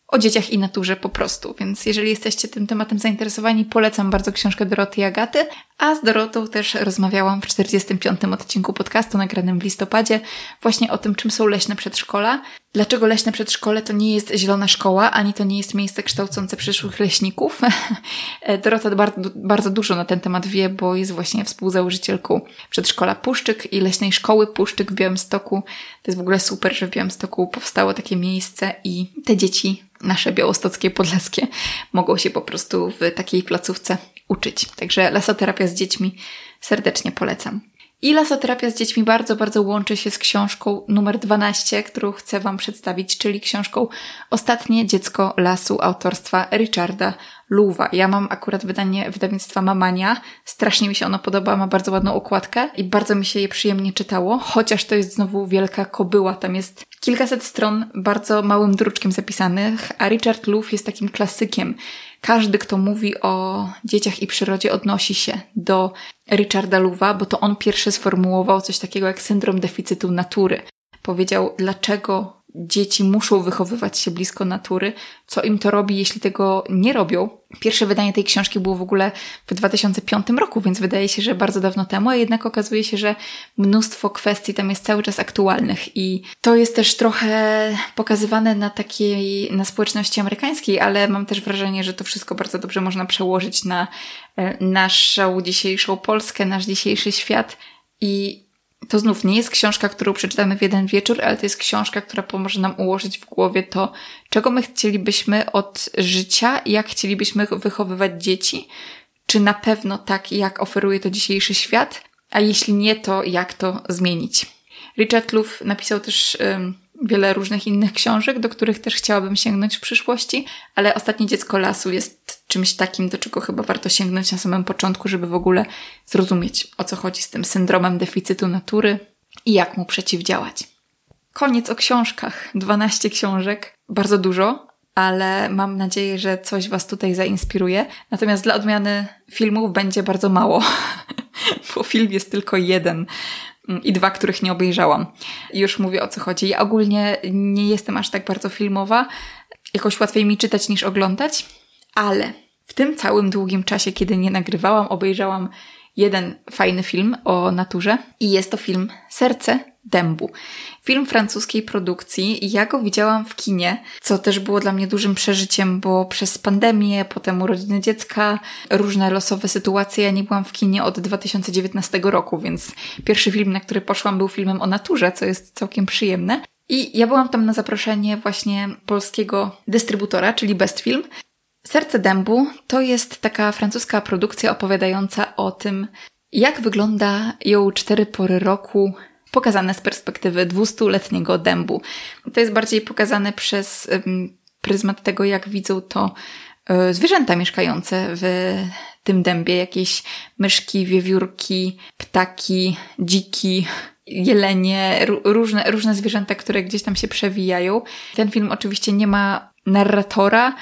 o dzieciach i naturze po prostu. Więc jeżeli jesteście tym tematem zainteresowani, polecam bardzo książkę Doroty Agaty. A z Dorotą też rozmawiałam w 45. odcinku podcastu nagranym w listopadzie właśnie o tym, czym są leśne przedszkola. Dlaczego leśne przedszkole to nie jest zielona szkoła, ani to nie jest miejsce kształcące przyszłych leśników. [laughs] Dorota bardzo, bardzo dużo na ten temat wie, bo jest właśnie współzałożycielką przedszkola Puszczyk i leśnej szkoły Puszczyk w Białymstoku. To jest w ogóle super, że w Białymstoku powstało takie miejsce i te dzieci nasze białostockie, podlaskie mogą się po prostu w takiej placówce uczyć. Także lasoterapia z dziećmi serdecznie polecam. I lasoterapia z dziećmi bardzo, bardzo łączy się z książką numer 12, którą chcę Wam przedstawić, czyli książką Ostatnie dziecko lasu autorstwa Richarda Luwa. Ja mam akurat wydanie wydawnictwa Mamania. Strasznie mi się ono podoba, ma bardzo ładną okładkę i bardzo mi się je przyjemnie czytało, chociaż to jest znowu wielka kobyła. Tam jest kilkaset stron bardzo małym druczkiem zapisanych, a Richard Luw jest takim klasykiem. Każdy, kto mówi o dzieciach i przyrodzie, odnosi się do Richarda Luwa, bo to on pierwszy sformułował coś takiego jak syndrom deficytu natury. Powiedział, dlaczego dzieci muszą wychowywać się blisko natury, co im to robi, jeśli tego nie robią. Pierwsze wydanie tej książki było w ogóle w 2005 roku, więc wydaje się, że bardzo dawno temu, a jednak okazuje się, że mnóstwo kwestii tam jest cały czas aktualnych. I to jest też trochę pokazywane na takiej, na społeczności amerykańskiej, ale mam też wrażenie, że to wszystko bardzo dobrze można przełożyć na e, naszą dzisiejszą Polskę, nasz dzisiejszy świat. I to znów nie jest książka, którą przeczytamy w jeden wieczór, ale to jest książka, która pomoże nam ułożyć w głowie to, czego my chcielibyśmy od życia, jak chcielibyśmy wychowywać dzieci, czy na pewno tak, jak oferuje to dzisiejszy świat, a jeśli nie, to jak to zmienić. Richard Luff napisał też wiele różnych innych książek, do których też chciałabym sięgnąć w przyszłości, ale Ostatnie Dziecko Lasu jest czymś takim, do czego chyba warto sięgnąć na samym początku, żeby w ogóle zrozumieć, o co chodzi z tym syndromem deficytu natury i jak mu przeciwdziałać. Koniec o książkach. 12 książek, bardzo dużo, ale mam nadzieję, że coś Was tutaj zainspiruje. Natomiast dla odmiany filmów będzie bardzo mało, [laughs] bo film jest tylko jeden i dwa, których nie obejrzałam. Już mówię o co chodzi. Ja ogólnie nie jestem aż tak bardzo filmowa. Jakoś łatwiej mi czytać niż oglądać, ale w tym całym długim czasie, kiedy nie nagrywałam, obejrzałam jeden fajny film o naturze i jest to film Serce dębu. Film francuskiej produkcji. Ja go widziałam w kinie, co też było dla mnie dużym przeżyciem, bo przez pandemię, potem urodziny dziecka, różne losowe sytuacje, ja nie byłam w kinie od 2019 roku, więc pierwszy film, na który poszłam, był filmem o naturze, co jest całkiem przyjemne. I ja byłam tam na zaproszenie właśnie polskiego dystrybutora, czyli Best Film. Serce dębu to jest taka francuska produkcja opowiadająca o tym, jak wygląda ją cztery pory roku pokazane z perspektywy dwustuletniego dębu. To jest bardziej pokazane przez pryzmat tego, jak widzą to e, zwierzęta mieszkające w tym dębie. Jakieś myszki, wiewiórki, ptaki, dziki, jelenie, różne, różne zwierzęta, które gdzieś tam się przewijają. Ten film oczywiście nie ma narratora,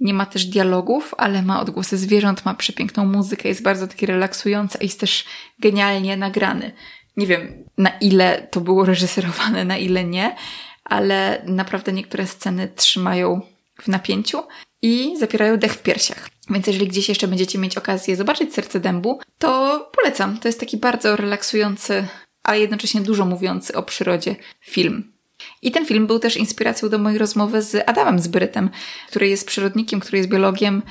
nie ma też dialogów, ale ma odgłosy zwierząt, ma przepiękną muzykę, jest bardzo taki relaksujący i jest też genialnie nagrany. Nie wiem, na ile to było reżyserowane, na ile nie, ale naprawdę niektóre sceny trzymają w napięciu i zapierają dech w piersiach. Więc jeżeli gdzieś jeszcze będziecie mieć okazję zobaczyć Serce Dębu, to polecam. To jest taki bardzo relaksujący, a jednocześnie dużo mówiący o przyrodzie film. I ten film był też inspiracją do mojej rozmowy z Adamem Zbrytem, który jest przyrodnikiem, który jest biologiem,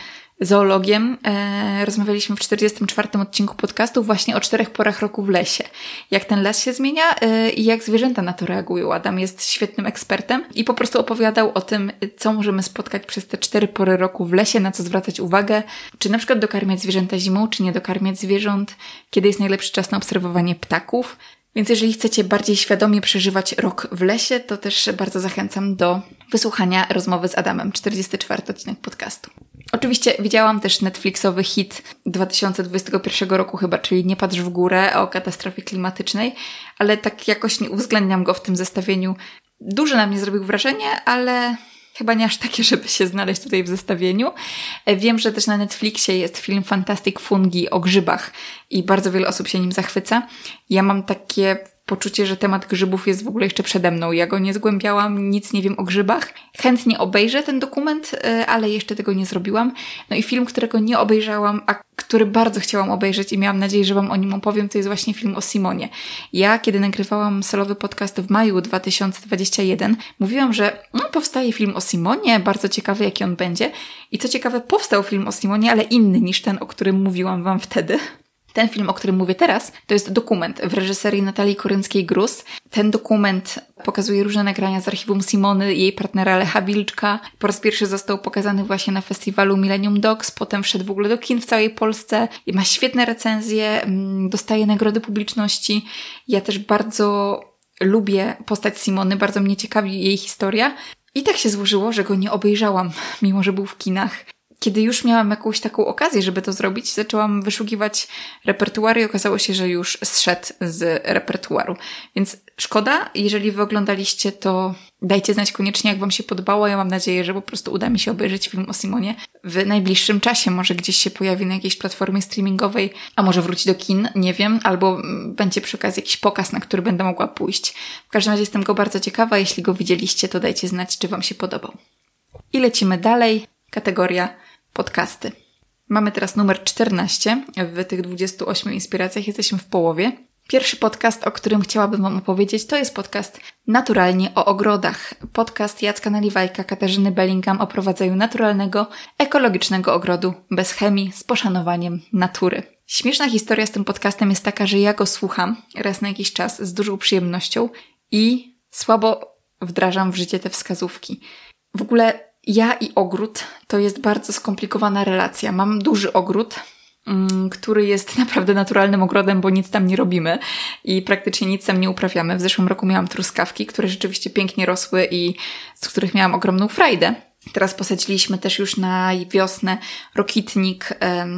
zoologiem. E, rozmawialiśmy w 44 odcinku podcastu właśnie o czterech porach roku w lesie. Jak ten las się zmienia e, i jak zwierzęta na to reagują. Adam jest świetnym ekspertem i po prostu opowiadał o tym, co możemy spotkać przez te cztery pory roku w lesie, na co zwracać uwagę, czy na przykład dokarmiać zwierzęta zimą, czy nie dokarmiać zwierząt, kiedy jest najlepszy czas na obserwowanie ptaków. Więc jeżeli chcecie bardziej świadomie przeżywać rok w lesie, to też bardzo zachęcam do wysłuchania rozmowy z Adamem, 44 odcinek podcastu. Oczywiście widziałam też Netflixowy hit 2021 roku chyba, czyli Nie patrz w górę o katastrofie klimatycznej, ale tak jakoś nie uwzględniam go w tym zestawieniu. Duże na mnie zrobił wrażenie, ale chyba nie aż takie, [laughs] żeby się znaleźć tutaj w zestawieniu. Wiem, że też na Netflixie jest film Fantastic Fungi o grzybach i bardzo wiele osób się nim zachwyca. Ja mam takie poczucie, że temat grzybów jest w ogóle jeszcze przede mną. Ja go nie zgłębiałam, nic nie wiem o grzybach. Chętnie obejrzę ten dokument, e, ale jeszcze tego nie zrobiłam. No i film, którego nie obejrzałam, a który bardzo chciałam obejrzeć i miałam nadzieję, że Wam o nim opowiem, to jest właśnie film o Simonie. Ja, kiedy nagrywałam solowy podcast w maju 2021, mówiłam, że no, powstaje film o Simonie, bardzo ciekawy, jaki on będzie. I co ciekawe, powstał film o Simonie, ale inny niż ten, o którym mówiłam Wam wtedy. Ten film, o którym mówię teraz, to jest dokument w reżyserii Natalii Korynckiej-Grus. Ten dokument pokazuje różne nagrania z archiwum Simony, jej partnera Lecha Wilczka. Po raz pierwszy został pokazany właśnie na festiwalu Millennium Dogs, potem wszedł w ogóle do kin w całej Polsce. Ma świetne recenzje, mm, dostaje nagrody publiczności. Ja też bardzo lubię postać Simony, bardzo mnie ciekawi jej historia. I tak się złożyło, że go nie obejrzałam, mimo że był w kinach kiedy już miałam jakąś taką okazję, żeby to zrobić, zaczęłam wyszukiwać repertuar i okazało się, że już zszedł z repertuaru. Więc szkoda, jeżeli wy oglądaliście, to dajcie znać koniecznie, jak wam się podobało. Ja mam nadzieję, że po prostu uda mi się obejrzeć film o Simonie w najbliższym czasie. Może gdzieś się pojawi na jakiejś platformie streamingowej, a może wróci do kin, nie wiem, albo będzie przy okazji jakiś pokaz, na który będę mogła pójść. W każdym razie jestem go bardzo ciekawa. Jeśli go widzieliście, to dajcie znać, czy wam się podobał. I lecimy dalej. Kategoria podcasty. Mamy teraz numer 14. W tych 28 inspiracjach jesteśmy w połowie. Pierwszy podcast, o którym chciałabym Wam opowiedzieć, to jest podcast Naturalnie o ogrodach. Podcast Jacka Naliwajka, Katarzyny Bellingham o prowadzeniu naturalnego, ekologicznego ogrodu bez chemii, z poszanowaniem natury. Śmieszna historia z tym podcastem jest taka, że ja go słucham raz na jakiś czas z dużą przyjemnością i słabo wdrażam w życie te wskazówki. W ogóle ja i ogród to jest bardzo skomplikowana relacja. Mam duży ogród, mm, który jest naprawdę naturalnym ogrodem, bo nic tam nie robimy i praktycznie nic tam nie uprawiamy. W zeszłym roku miałam truskawki, które rzeczywiście pięknie rosły i z których miałam ogromną frajdę. Teraz posadziliśmy też już na wiosnę rokitnik,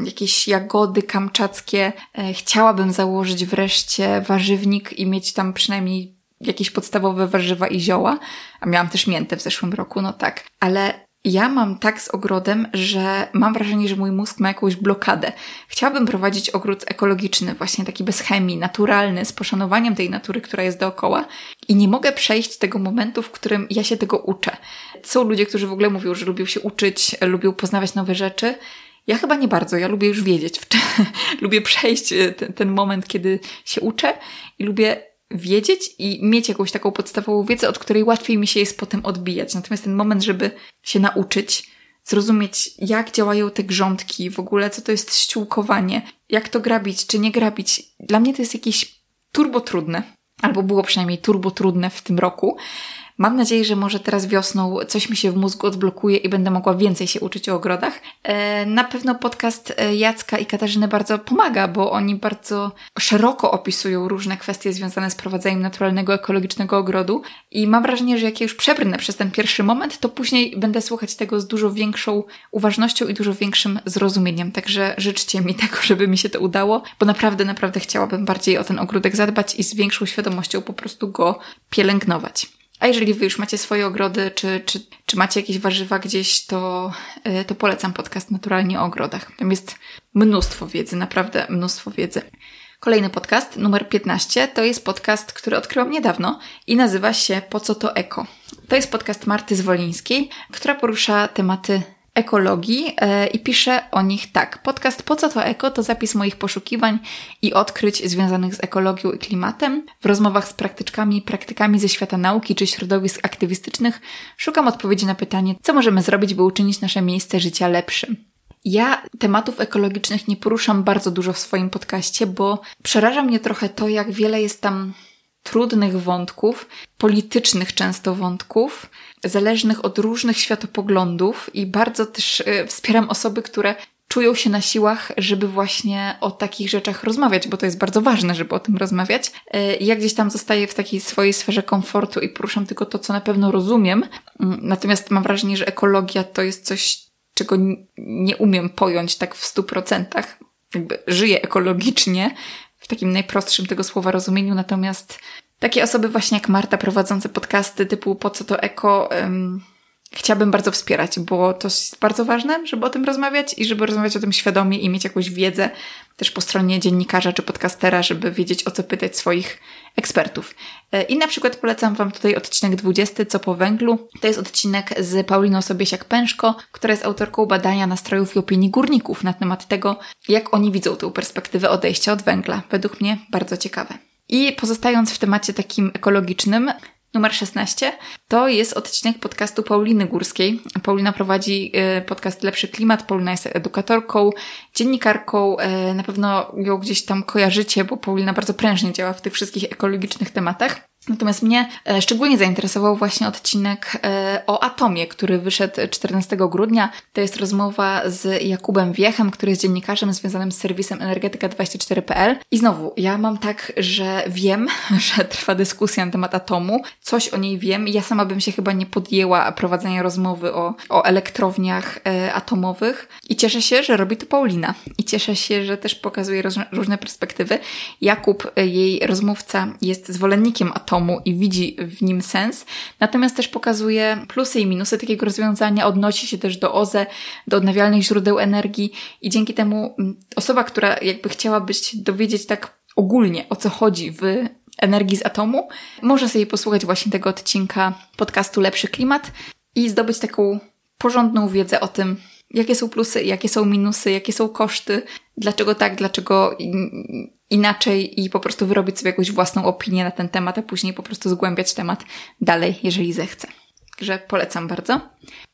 jakieś jagody kamczackie. E, chciałabym założyć wreszcie warzywnik i mieć tam przynajmniej jakieś podstawowe warzywa i zioła, a miałam też miętę w zeszłym roku, no tak. Ale ja mam tak z ogrodem, że mam wrażenie, że mój mózg ma jakąś blokadę. Chciałabym prowadzić ogród ekologiczny, właśnie taki bez chemii, naturalny, z poszanowaniem tej natury, która jest dookoła. I nie mogę przejść tego momentu, w którym ja się tego uczę. Są ludzie, którzy w ogóle mówią, że lubią się uczyć, lubią poznawać nowe rzeczy. Ja chyba nie bardzo, ja lubię już wiedzieć. [laughs] lubię przejść ten, ten moment, kiedy się uczę i lubię wiedzieć i mieć jakąś taką podstawową wiedzę, od której łatwiej mi się jest potem odbijać. Natomiast ten moment, żeby się nauczyć, zrozumieć, jak działają te grządki, w ogóle co to jest ściółkowanie, jak to grabić, czy nie grabić, dla mnie to jest jakieś turbo trudne. Albo było przynajmniej turbo trudne w tym roku. Mam nadzieję, że może teraz wiosną coś mi się w mózgu odblokuje i będę mogła więcej się uczyć o ogrodach. E, na pewno podcast e, Jacka i Katarzyny bardzo pomaga, bo oni bardzo szeroko opisują różne kwestie związane z prowadzeniem naturalnego, ekologicznego ogrodu i mam wrażenie, że jak ja już przebrnę przez ten pierwszy moment, to później będę słuchać tego z dużo większą uważnością i dużo większym zrozumieniem. Także życzcie mi tego, [laughs] żeby mi się to udało, bo naprawdę, naprawdę chciałabym bardziej o ten ogródek zadbać i z większą świadomością po prostu go pielęgnować. A jeżeli Wy już macie swoje ogrody, czy, czy, czy macie jakieś warzywa gdzieś, to, e, to polecam podcast Naturalnie o ogrodach. Tam jest mnóstwo wiedzy, naprawdę mnóstwo wiedzy. Kolejny podcast, numer 15, to jest podcast, który odkryłam niedawno i nazywa się Po co to eko? To jest podcast Marty Zwolińskiej, która porusza tematy ekologii e, i piszę o nich tak. Podcast Po co to eko to zapis moich poszukiwań i odkryć związanych z ekologią i klimatem. W rozmowach z praktyczkami, praktykami ze świata nauki czy środowisk aktywistycznych szukam odpowiedzi na pytanie, co możemy zrobić, by uczynić nasze miejsce życia lepszym. Ja tematów ekologicznych nie poruszam bardzo dużo w swoim podcaście, bo przeraża mnie trochę to, jak wiele jest tam trudnych wątków, politycznych często wątków, zależnych od różnych światopoglądów i bardzo też y, wspieram osoby, które czują się na siłach, żeby właśnie o takich rzeczach rozmawiać, bo to jest bardzo ważne, żeby o tym rozmawiać. Y, ja gdzieś tam zostaję w takiej swojej sferze komfortu i poruszam tylko to, co na pewno rozumiem. Mm, natomiast mam wrażenie, że ekologia to jest coś, czego nie umiem pojąć tak w stu procentach. Jakby żyję ekologicznie, w takim najprostszym tego słowa rozumieniu, natomiast takie osoby właśnie jak Marta prowadzące podcasty typu Po co to eko um, chciałabym bardzo wspierać, bo to jest bardzo ważne, żeby o tym rozmawiać i żeby rozmawiać o tym świadomie i mieć jakąś wiedzę też po stronie dziennikarza czy podcastera, żeby wiedzieć o co pytać swoich ekspertów. E, I na przykład polecam Wam tutaj odcinek 20, co po węglu. To jest odcinek z Pauliną Sobiesiak-Pęszko, która jest autorką badania nastrojów i opinii górników na temat tego, jak oni widzą tę perspektywę odejścia od węgla. Według mnie bardzo ciekawe. I pozostając w temacie takim ekologicznym, numer 16 to jest odcinek podcastu Pauliny Górskiej. Paulina prowadzi y, podcast Lepszy Klimat. Paulina jest edukatorką, dziennikarką. Y, na pewno ją gdzieś tam kojarzycie, bo Paulina bardzo prężnie działa w tych wszystkich ekologicznych tematach. Natomiast mnie e, szczególnie zainteresował właśnie odcinek e, o atomie, który wyszedł 14 grudnia. To jest rozmowa z Jakubem Wiechem, który jest dziennikarzem związanym z serwisem energetyka24.pl. I znowu, ja mam tak, że wiem, [laughs] że trwa dyskusja na temat atomu, coś o niej wiem. Ja sama bym się chyba nie podjęła prowadzenia rozmowy o, o elektrowniach e, atomowych. I cieszę się, że robi to Paulina. I cieszę się, że też pokazuje różne perspektywy. Jakub, jej rozmówca, jest zwolennikiem atomu atomu i widzi w nim sens, natomiast też pokazuje plusy i minusy takiego rozwiązania, odnosi się też do OZE, do odnawialnych źródeł energii i dzięki temu mm, osoba, która jakby chciałaby się dowiedzieć tak ogólnie o co chodzi w energii z atomu, może sobie posłuchać właśnie tego odcinka podcastu Lepszy Klimat i zdobyć taką porządną wiedzę o tym, jakie są plusy, jakie są minusy, jakie są koszty, dlaczego tak, dlaczego inaczej i po prostu wyrobić sobie jakąś własną opinię na ten temat, a później po prostu zgłębiać temat dalej, jeżeli zechce. Także polecam bardzo.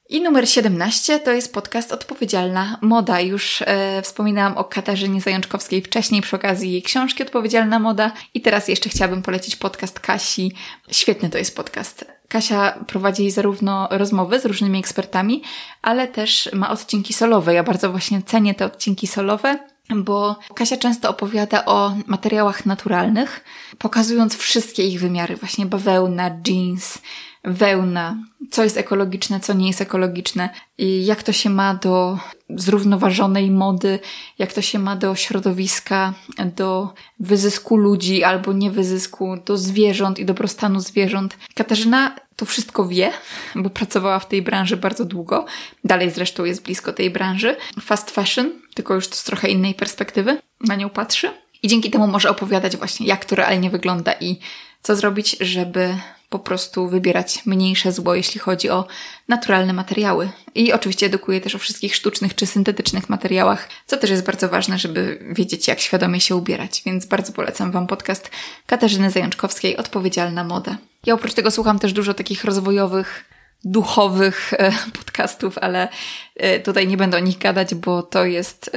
I numer 17 to jest podcast Odpowiedzialna Moda. Już e, wspominałam o Katarzynie Zajączkowskiej wcześniej przy okazji jej książki Odpowiedzialna Moda i teraz jeszcze chciałabym polecić podcast Kasi. Świetny to jest podcast. Kasia prowadzi zarówno rozmowy z różnymi ekspertami, ale też ma odcinki solowe. Ja bardzo właśnie cenię te odcinki solowe, bo Kasia często opowiada o materiałach naturalnych, pokazując wszystkie ich wymiary, właśnie bawełna, jeans, wełna, co jest ekologiczne, co nie jest ekologiczne, i jak to się ma do zrównoważonej mody, jak to się ma do środowiska, do wyzysku ludzi albo niewyzysku, do zwierząt i dobrostanu zwierząt. Katarzyna to wszystko wie, bo pracowała w tej branży bardzo długo. Dalej zresztą jest blisko tej branży. Fast fashion, tylko już z trochę innej perspektywy na nią patrzy. I dzięki temu może opowiadać właśnie, jak to realnie wygląda i co zrobić, żeby po prostu wybierać mniejsze zło, jeśli chodzi o naturalne materiały. I oczywiście edukuję też o wszystkich sztucznych czy syntetycznych materiałach, co też jest bardzo ważne, żeby wiedzieć, jak świadomie się ubierać. Więc bardzo polecam Wam podcast Katarzyny Zajączkowskiej Odpowiedzialna Moda. Ja oprócz tego słucham też dużo takich rozwojowych duchowych e, podcastów, ale e, tutaj nie będę o nich gadać, bo to jest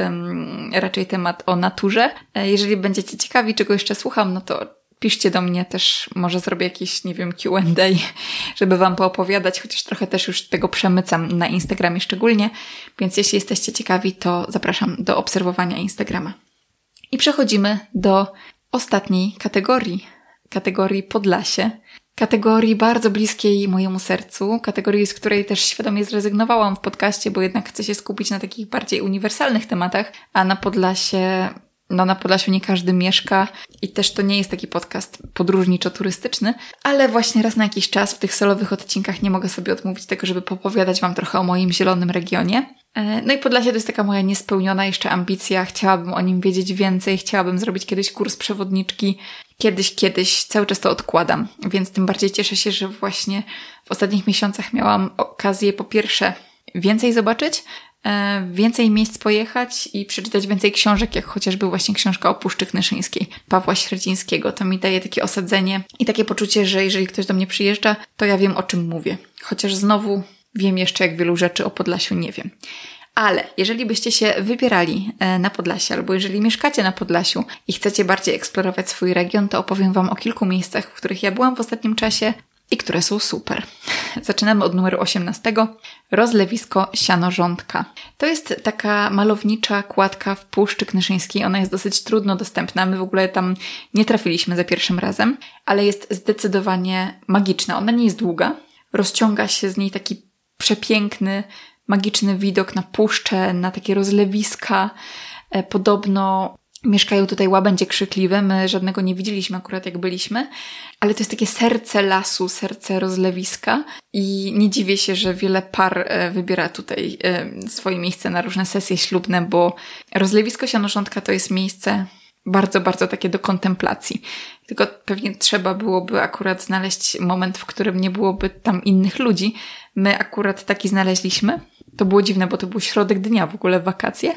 raczej temat o naturze. E, jeżeli będziecie ciekawi, czego jeszcze słucham, no to piszcie do mnie też, może zrobię jakiś, nie wiem, Q&A, żeby Wam poopowiadać, chociaż trochę też już tego przemycam na Instagramie szczególnie, więc jeśli jesteście ciekawi, to zapraszam do obserwowania Instagrama. I przechodzimy do ostatniej kategorii, kategorii Podlasie, kategorii bardzo bliskiej mojemu sercu, kategorii, z której też świadomie zrezygnowałam w podcaście, bo jednak chcę się skupić na takich bardziej uniwersalnych tematach, a na Podlasie no na Podlasiu nie każdy mieszka i też to nie jest taki podcast podróżniczo-turystyczny, ale właśnie raz na jakiś czas w tych solowych odcinkach nie mogę sobie odmówić tego, żeby popowiadać Wam trochę o moim zielonym regionie. E, no i Podlasie to jest taka moja niespełniona jeszcze ambicja, chciałabym o nim wiedzieć więcej, chciałabym zrobić kiedyś kurs przewodniczki, kiedyś, kiedyś, cały czas to odkładam, więc tym bardziej cieszę się, że właśnie w ostatnich miesiącach miałam okazję po pierwsze więcej zobaczyć, więcej miejsc pojechać i przeczytać więcej książek, jak chociażby właśnie książka o Puszczy Knyszyńskiej Pawła Średzińskiego. To mi daje takie osadzenie i takie poczucie, że jeżeli ktoś do mnie przyjeżdża, to ja wiem o czym mówię. Chociaż znowu wiem jeszcze, jak wielu rzeczy o Podlasiu nie wiem. Ale jeżeli byście się wybierali e, na Podlasie, albo jeżeli mieszkacie na Podlasiu i chcecie bardziej eksplorować swój region, to opowiem Wam o kilku miejscach, w których ja byłam w ostatnim czasie i które są super. Zaczynamy od numeru 18. Rozlewisko Sianorządka. To jest taka malownicza kładka w Puszczy Knyszyńskiej. Ona jest dosyć trudno dostępna. My w ogóle tam nie trafiliśmy za pierwszym razem, ale jest zdecydowanie magiczna. Ona nie jest długa. Rozciąga się z niej taki przepiękny, magiczny widok na puszczę, na takie rozlewiska. E, podobno Mieszkają tutaj łabędzie krzykliwe, my żadnego nie widzieliśmy akurat jak byliśmy, ale to jest takie serce lasu, serce rozlewiska. I nie dziwię się, że wiele par e, wybiera tutaj e, swoje miejsce na różne sesje ślubne, bo rozlewisko Sianorządka to jest miejsce bardzo, bardzo takie do kontemplacji. Tylko pewnie trzeba byłoby akurat znaleźć moment, w którym nie byłoby tam innych ludzi. My akurat taki znaleźliśmy to było dziwne, bo to był środek dnia w ogóle, wakacje.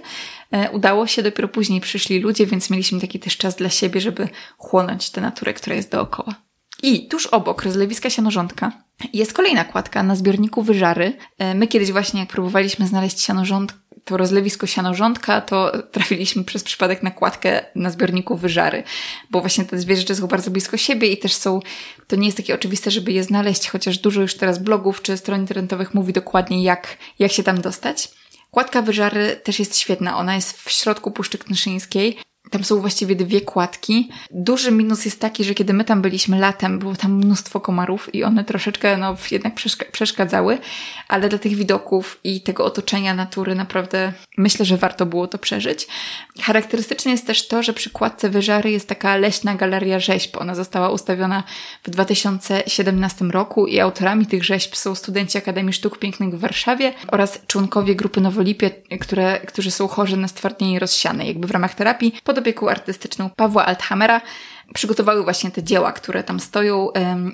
E, udało się, dopiero później przyszli ludzie, więc mieliśmy taki też czas dla siebie, żeby chłonąć tę naturę, która jest dookoła. I tuż obok rozlewiska sianorządka jest kolejna kładka na zbiorniku wyżary. E, my kiedyś właśnie, jak próbowaliśmy znaleźć sianorządkę, to rozlewisko sianorządka, to trafiliśmy przez przypadek na kładkę na zbiorniku wyżary, bo właśnie te dwie rzeczy są bardzo blisko siebie i też są, to nie jest takie oczywiste, żeby je znaleźć, chociaż dużo już teraz blogów czy stron internetowych mówi dokładnie, jak, jak się tam dostać. Kładka wyżary też jest świetna. Ona jest w środku Puszczy Knyszyńskiej. Tam są właściwie dwie kładki. Duży minus jest taki, że kiedy my tam byliśmy latem, było tam mnóstwo komarów i one troszeczkę no, jednak przeszkadzały, ale dla tych widoków i tego otoczenia natury naprawdę myślę, że warto było to przeżyć. Charakterystyczne jest też to, że przy kładce Wyżary jest taka leśna galeria rzeźb. Ona została ustawiona w 2017 roku i autorami tych rzeźb są studenci Akademii Sztuk Pięknych w Warszawie oraz członkowie grupy Nowolipie, które, którzy są chorzy na stwardnienie rozsiane, jakby w ramach terapii pod pod opieką artystyczną Pawła Althamera przygotowały właśnie te dzieła, które tam stoją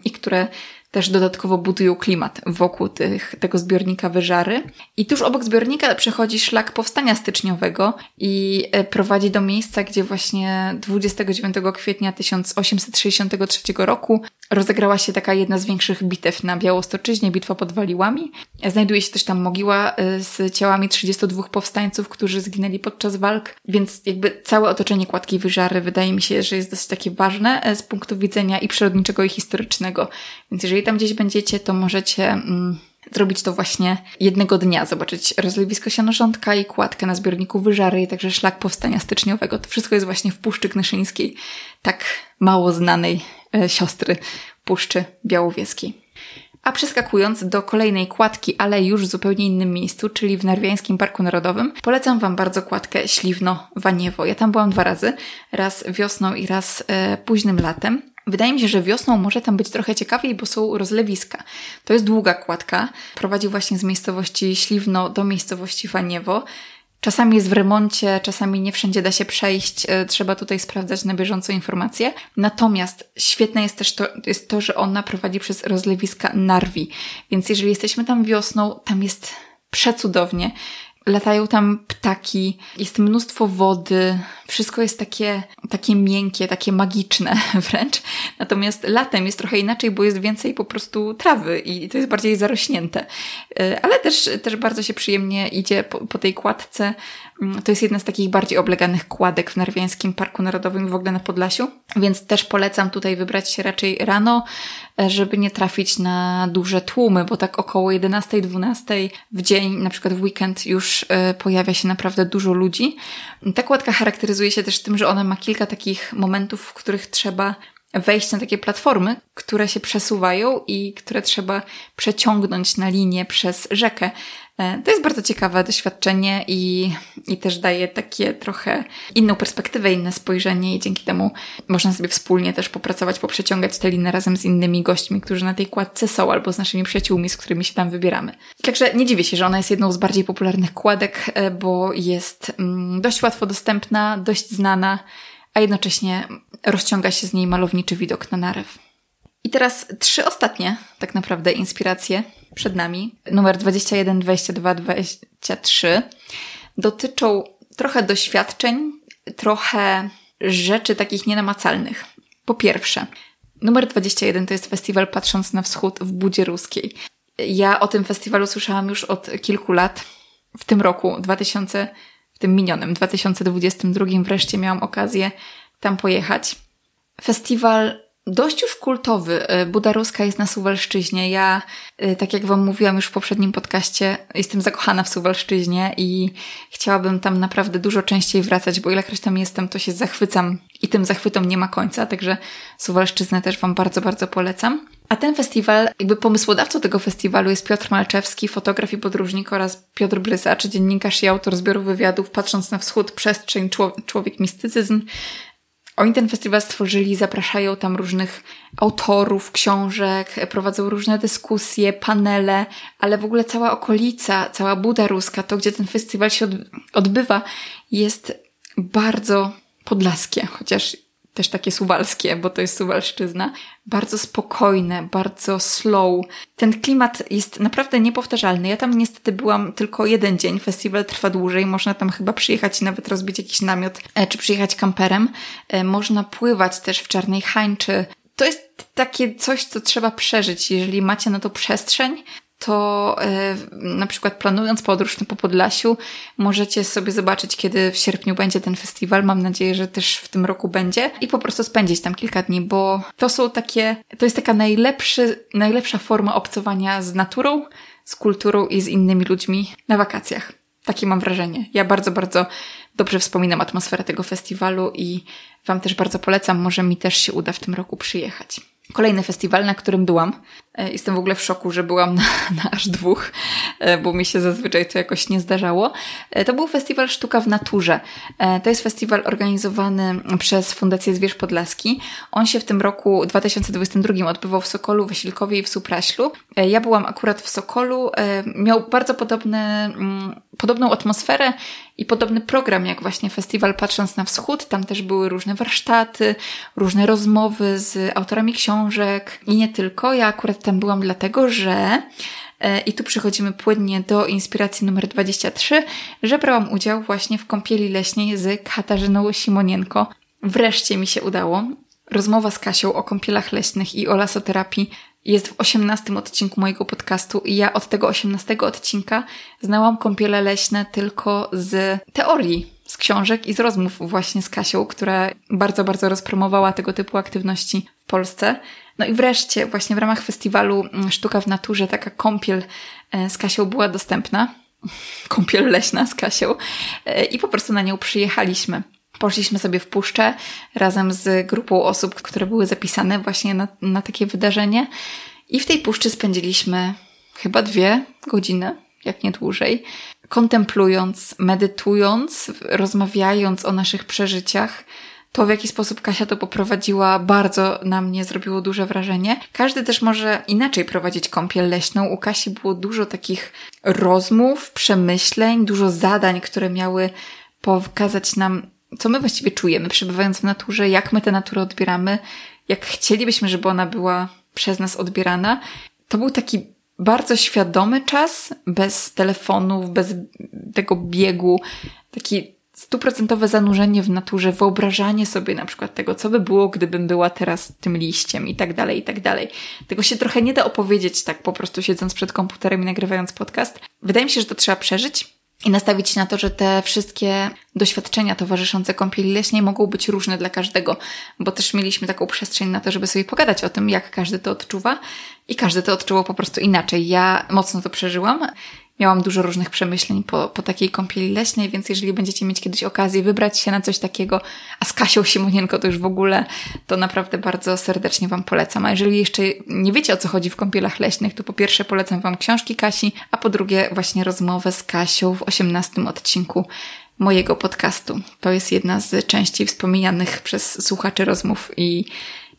i które też dodatkowo budują klimat wokół tych, tego zbiornika wyżary. I tuż obok zbiornika przechodzi szlak powstania styczniowego i e, prowadzi do miejsca, gdzie właśnie 29 kwietnia 1863 roku rozegrała się taka jedna z większych bitew na Białostoczyźnie, bitwa pod Waliłami. Znajduje się też tam mogiła e, z ciałami 32 powstańców, którzy zginęli podczas walk, więc jakby całe otoczenie Kładki Wyżary wydaje mi się, że jest dosyć takie ważne e, z punktu widzenia i przyrodniczego i historycznego. Więc jeżeli tam gdzieś będziecie, to możecie mm, zrobić to właśnie jednego dnia, zobaczyć rozlewisko sianorządka i kładkę na zbiorniku Wyżary i także szlak powstania styczniowego. To wszystko jest właśnie w Puszczy Knyszyńskiej, tak mało znanej siostry Puszczy Białowieskiej. A przeskakując do kolejnej kładki, ale już w zupełnie innym miejscu, czyli w Narwiańskim Parku Narodowym, polecam Wam bardzo kładkę Śliwno-Waniewo. Ja tam byłam dwa razy, raz wiosną i raz e, późnym latem. Wydaje mi się, że wiosną może tam być trochę ciekawiej, bo są rozlewiska. To jest długa kładka. Prowadzi właśnie z miejscowości Śliwno do miejscowości Waniewo. Czasami jest w remoncie, czasami nie wszędzie da się przejść, e, trzeba tutaj sprawdzać na bieżąco informacje. Natomiast świetne jest też to, jest to, że ona prowadzi przez rozlewiska Narwi. Więc jeżeli jesteśmy tam wiosną, tam jest przecudownie. Latają tam ptaki, jest mnóstwo wody, wszystko jest takie, takie miękkie, takie magiczne [laughs] wręcz. Natomiast latem jest trochę inaczej, bo jest więcej po prostu trawy i to jest bardziej zarośnięte. E, ale też, też bardzo się przyjemnie idzie po, po tej kładce. Mm, to jest jedna z takich bardziej obleganych kładek w Narwiańskim Parku Narodowym w ogóle na Podlasiu, więc też polecam tutaj wybrać się raczej rano, e, żeby nie trafić na duże tłumy, bo tak około 11-12 w dzień, na przykład w weekend już e, pojawia się naprawdę dużo ludzi. Ta kładka charakteryzuje się też tym, że ona ma kilka takich momentów, w których trzeba wejść na takie platformy, które się przesuwają i które trzeba przeciągnąć na linię przez rzekę. E, to jest bardzo ciekawe doświadczenie i, i też daje takie trochę inną perspektywę, inne spojrzenie i dzięki temu można sobie wspólnie też popracować, poprzeciągać te liny razem z innymi gośćmi, którzy na tej kładce są albo z naszymi przyjaciółmi, z którymi się tam wybieramy. Także nie dziwię się, że ona jest jedną z bardziej popularnych kładek, e, bo jest mm, dość łatwo dostępna, dość znana, a jednocześnie rozciąga się z niej malowniczy widok na narew. I teraz trzy ostatnie, tak naprawdę, inspiracje przed nami. Numer 21, 22, 23 dotyczą trochę doświadczeń, trochę rzeczy takich nienamacalnych. Po pierwsze, numer 21 to jest festiwal Patrząc na Wschód w Budzie Ruskiej. Ja o tym festiwalu słyszałam już od kilku lat. W tym roku, 2000, w tym minionym, 2022 wreszcie miałam okazję tam pojechać. Festiwal dość już kultowy. Y, Buda Ruska jest na Suwalszczyźnie. Ja, y, tak jak Wam mówiłam już w poprzednim podcaście, jestem zakochana w Suwalszczyźnie i chciałabym tam naprawdę dużo częściej wracać, bo ilekroć tam jestem, to się zachwycam i tym zachwytom nie ma końca, także Suwalszczyznę też Wam bardzo, bardzo polecam. A ten festiwal, jakby pomysłodawcą tego festiwalu jest Piotr Malczewski, fotograf i podróżnik oraz Piotr Brysacz, dziennikarz i autor zbioru wywiadów Patrząc na wschód, przestrzeń, człowiek, mistycyzm, oni ten festiwal stworzyli, zapraszają tam różnych autorów książek, prowadzą różne dyskusje, panele, ale w ogóle cała okolica, cała Buda Ruska, to gdzie ten festiwal się odbywa, jest bardzo podlaskie, chociaż też takie suwalskie, bo to jest Suwalszczyzna, bardzo spokojne, bardzo slow. Ten klimat jest naprawdę niepowtarzalny. Ja tam niestety byłam tylko jeden dzień, festiwal trwa dłużej, można tam chyba przyjechać i nawet rozbić jakiś namiot, e, czy przyjechać kamperem. E, można pływać też w Czarnej Hańczy. To jest takie coś, co trzeba przeżyć. Jeżeli macie na to przestrzeń, to e, na przykład planując podróż po Podlasiu, możecie sobie zobaczyć, kiedy w sierpniu będzie ten festiwal. Mam nadzieję, że też w tym roku będzie i po prostu spędzić tam kilka dni, bo to są takie, to jest taka najlepszy, najlepsza forma obcowania z naturą, z kulturą i z innymi ludźmi na wakacjach. Takie mam wrażenie. Ja bardzo, bardzo dobrze wspominam atmosferę tego festiwalu i Wam też bardzo polecam. Może mi też się uda w tym roku przyjechać. Kolejny festiwal, na którym byłam. E, jestem w ogóle w szoku, że byłam na, [laughs] na, aż dwóch, e, bo mi się zazwyczaj to jakoś nie zdarzało. E, to był festiwal Sztuka w Naturze. To jest festiwal organizowany przez Fundację Zwierz Podlaski. On się w tym roku 2022 odbywał w Sokolu, Wasilkowie i w Supraślu. Ja byłam akurat w Sokolu. Miał bardzo podobny, mm, podobną atmosferę i podobny program jak właśnie festiwal Patrząc na Wschód. Tam też były różne warsztaty, różne rozmowy z autorami książek i nie tylko. Ja akurat tam byłam dlatego, że e, i tu przechodzimy płynnie do inspiracji numer 23, że brałam udział właśnie w kąpieli leśnej z Katarzyną Simonienko. Wreszcie mi się udało. Rozmowa z Kasią o kąpielach leśnych i o lasoterapii jest w 18 odcinku mojego podcastu i ja od tego 18 odcinka znałam kąpiele leśne tylko z teorii, z książek i z rozmów właśnie z Kasią, która bardzo, bardzo rozpromowała tego typu aktywności w Polsce. No i wreszcie właśnie w ramach festiwalu mm, Sztuka w Naturze taka kąpiel e, z Kasią była dostępna. [laughs] Kąpiel leśna z Kasią. E, I po prostu na nią przyjechaliśmy. Poszliśmy sobie w puszczę razem z grupą osób, które były zapisane właśnie na, na takie wydarzenie. I w tej puszczy spędziliśmy chyba dwie godziny, jak nie dłużej, kontemplując, medytując, rozmawiając o naszych przeżyciach. To, w jaki sposób Kasia to poprowadziła, bardzo na mnie zrobiło duże wrażenie. Każdy też może inaczej prowadzić kąpiel leśną. U Kasi było dużo takich rozmów, przemyśleń, dużo zadań, które miały pokazać nam, co my właściwie czujemy, przebywając w naturze, jak my tę naturę odbieramy, jak chcielibyśmy, żeby ona była przez nas odbierana. To był taki bardzo świadomy czas, bez telefonów, bez tego biegu, taki stuprocentowe zanurzenie w naturze, wyobrażanie sobie na przykład tego, co by było, gdybym była teraz tym liściem i tak dalej, i tak dalej. Tego się trochę nie da opowiedzieć tak po prostu siedząc przed komputerem i nagrywając podcast. Wydaje mi się, że to trzeba przeżyć i nastawić się na to, że te wszystkie doświadczenia towarzyszące kąpieli leśnej mogą być różne dla każdego, bo też mieliśmy taką przestrzeń na to, żeby sobie pogadać o tym, jak każdy to odczuwa i każdy to odczuwał po prostu inaczej. Ja mocno to przeżyłam miałam dużo różnych przemyśleń po, po takiej kąpieli leśnej, więc jeżeli będziecie mieć kiedyś okazję wybrać się na coś takiego, a z Kasią Simonienko to już w ogóle, to naprawdę bardzo serdecznie Wam polecam. A jeżeli jeszcze nie wiecie o co chodzi w kąpielach leśnych, to po pierwsze polecam Wam książki Kasi, a po drugie właśnie rozmowę z Kasią w osiemnastym odcinku mojego podcastu. To jest jedna z częściej wspominanych przez słuchaczy rozmów i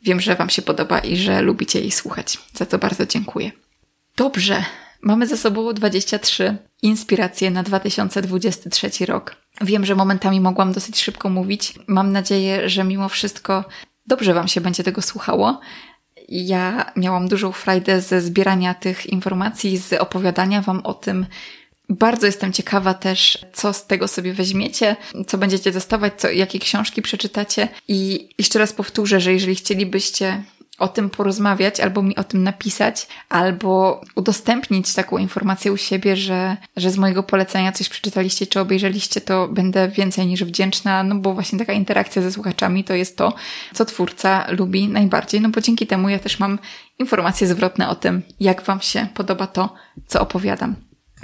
wiem, że Wam się podoba i że lubicie jej słuchać. Za to bardzo dziękuję. Dobrze, Mamy za sobą 23 inspiracje na 2023 rok. Wiem, że momentami mogłam dosyć szybko mówić. Mam nadzieję, że mimo wszystko dobrze Wam się będzie tego słuchało. Ja miałam dużą frajdę ze zbierania tych informacji, z opowiadania Wam o tym. Bardzo jestem ciekawa też, co z tego sobie weźmiecie, co będziecie dostawać, co, jakie książki przeczytacie. I jeszcze raz powtórzę, że jeżeli chcielibyście o tym porozmawiać, albo mi o tym napisać, albo udostępnić taką informację u siebie, że, że z mojego polecenia coś przeczytaliście czy obejrzeliście, to będę więcej niż wdzięczna, no bo właśnie taka interakcja ze słuchaczami to jest to, co twórca lubi najbardziej, no bo dzięki temu ja też mam informacje zwrotne o tym, jak Wam się podoba to, co opowiadam.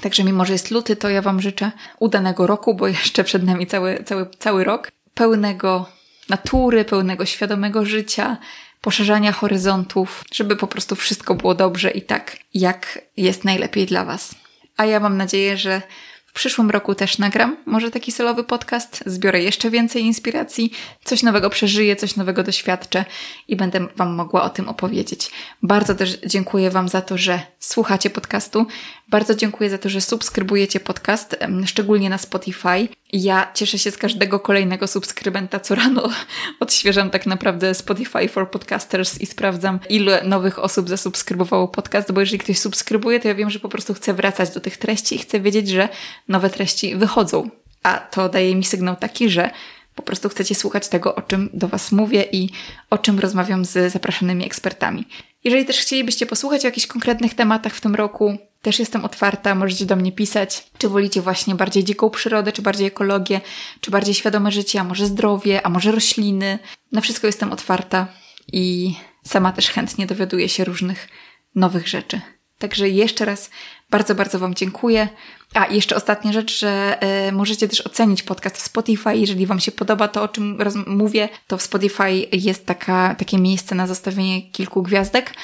Także mimo, że jest luty, to ja Wam życzę udanego roku, bo [laughs] jeszcze przed nami cały, cały, cały rok, pełnego natury, pełnego świadomego życia, poszerzania horyzontów, żeby po prostu wszystko było dobrze i tak, jak jest najlepiej dla Was. A ja mam nadzieję, że w przyszłym roku też nagram może taki solowy podcast, zbiorę jeszcze więcej inspiracji, coś nowego przeżyję, coś nowego doświadczę i będę Wam mogła o tym opowiedzieć. Bardzo też dziękuję Wam za to, że słuchacie podcastu. Bardzo dziękuję za to, że subskrybujecie podcast, szczególnie na Spotify. Ja cieszę się z każdego kolejnego subskrybenta. Co rano [laughs] odświeżam tak naprawdę Spotify for Podcasters i sprawdzam, ile nowych osób zasubskrybowało podcast, bo jeżeli ktoś subskrybuje, to ja wiem, że po prostu chcę wracać do tych treści i chcę wiedzieć, że nowe treści wychodzą. A to daje mi sygnał taki, że po prostu chcecie słuchać tego, o czym do Was mówię i o czym rozmawiam z zapraszanymi ekspertami. Jeżeli też chcielibyście posłuchać o jakichś konkretnych tematach w tym roku, też jestem otwarta, możecie do mnie pisać, czy wolicie właśnie bardziej dziką przyrodę, czy bardziej ekologię, czy bardziej świadome życie, a może zdrowie, a może rośliny. Na wszystko jestem otwarta i sama też chętnie dowiaduję się różnych nowych rzeczy. Także jeszcze raz bardzo, bardzo Wam dziękuję. A jeszcze ostatnia rzecz, że y, możecie też ocenić podcast w Spotify. Jeżeli Wam się podoba to, o czym mówię, to w Spotify jest taka, takie miejsce na zostawienie kilku gwiazdek.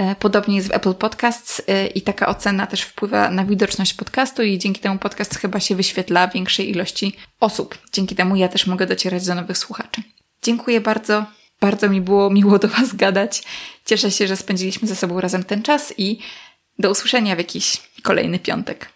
Y, podobnie jest w Apple Podcasts y, i taka ocena też wpływa na widoczność podcastu i dzięki temu podcast chyba się wyświetla większej ilości osób. Dzięki temu ja też mogę docierać do nowych słuchaczy. Dziękuję bardzo. Bardzo mi było miło do Was gadać. Cieszę się, że spędziliśmy ze sobą razem ten czas i do usłyszenia w jakiś kolejny piątek.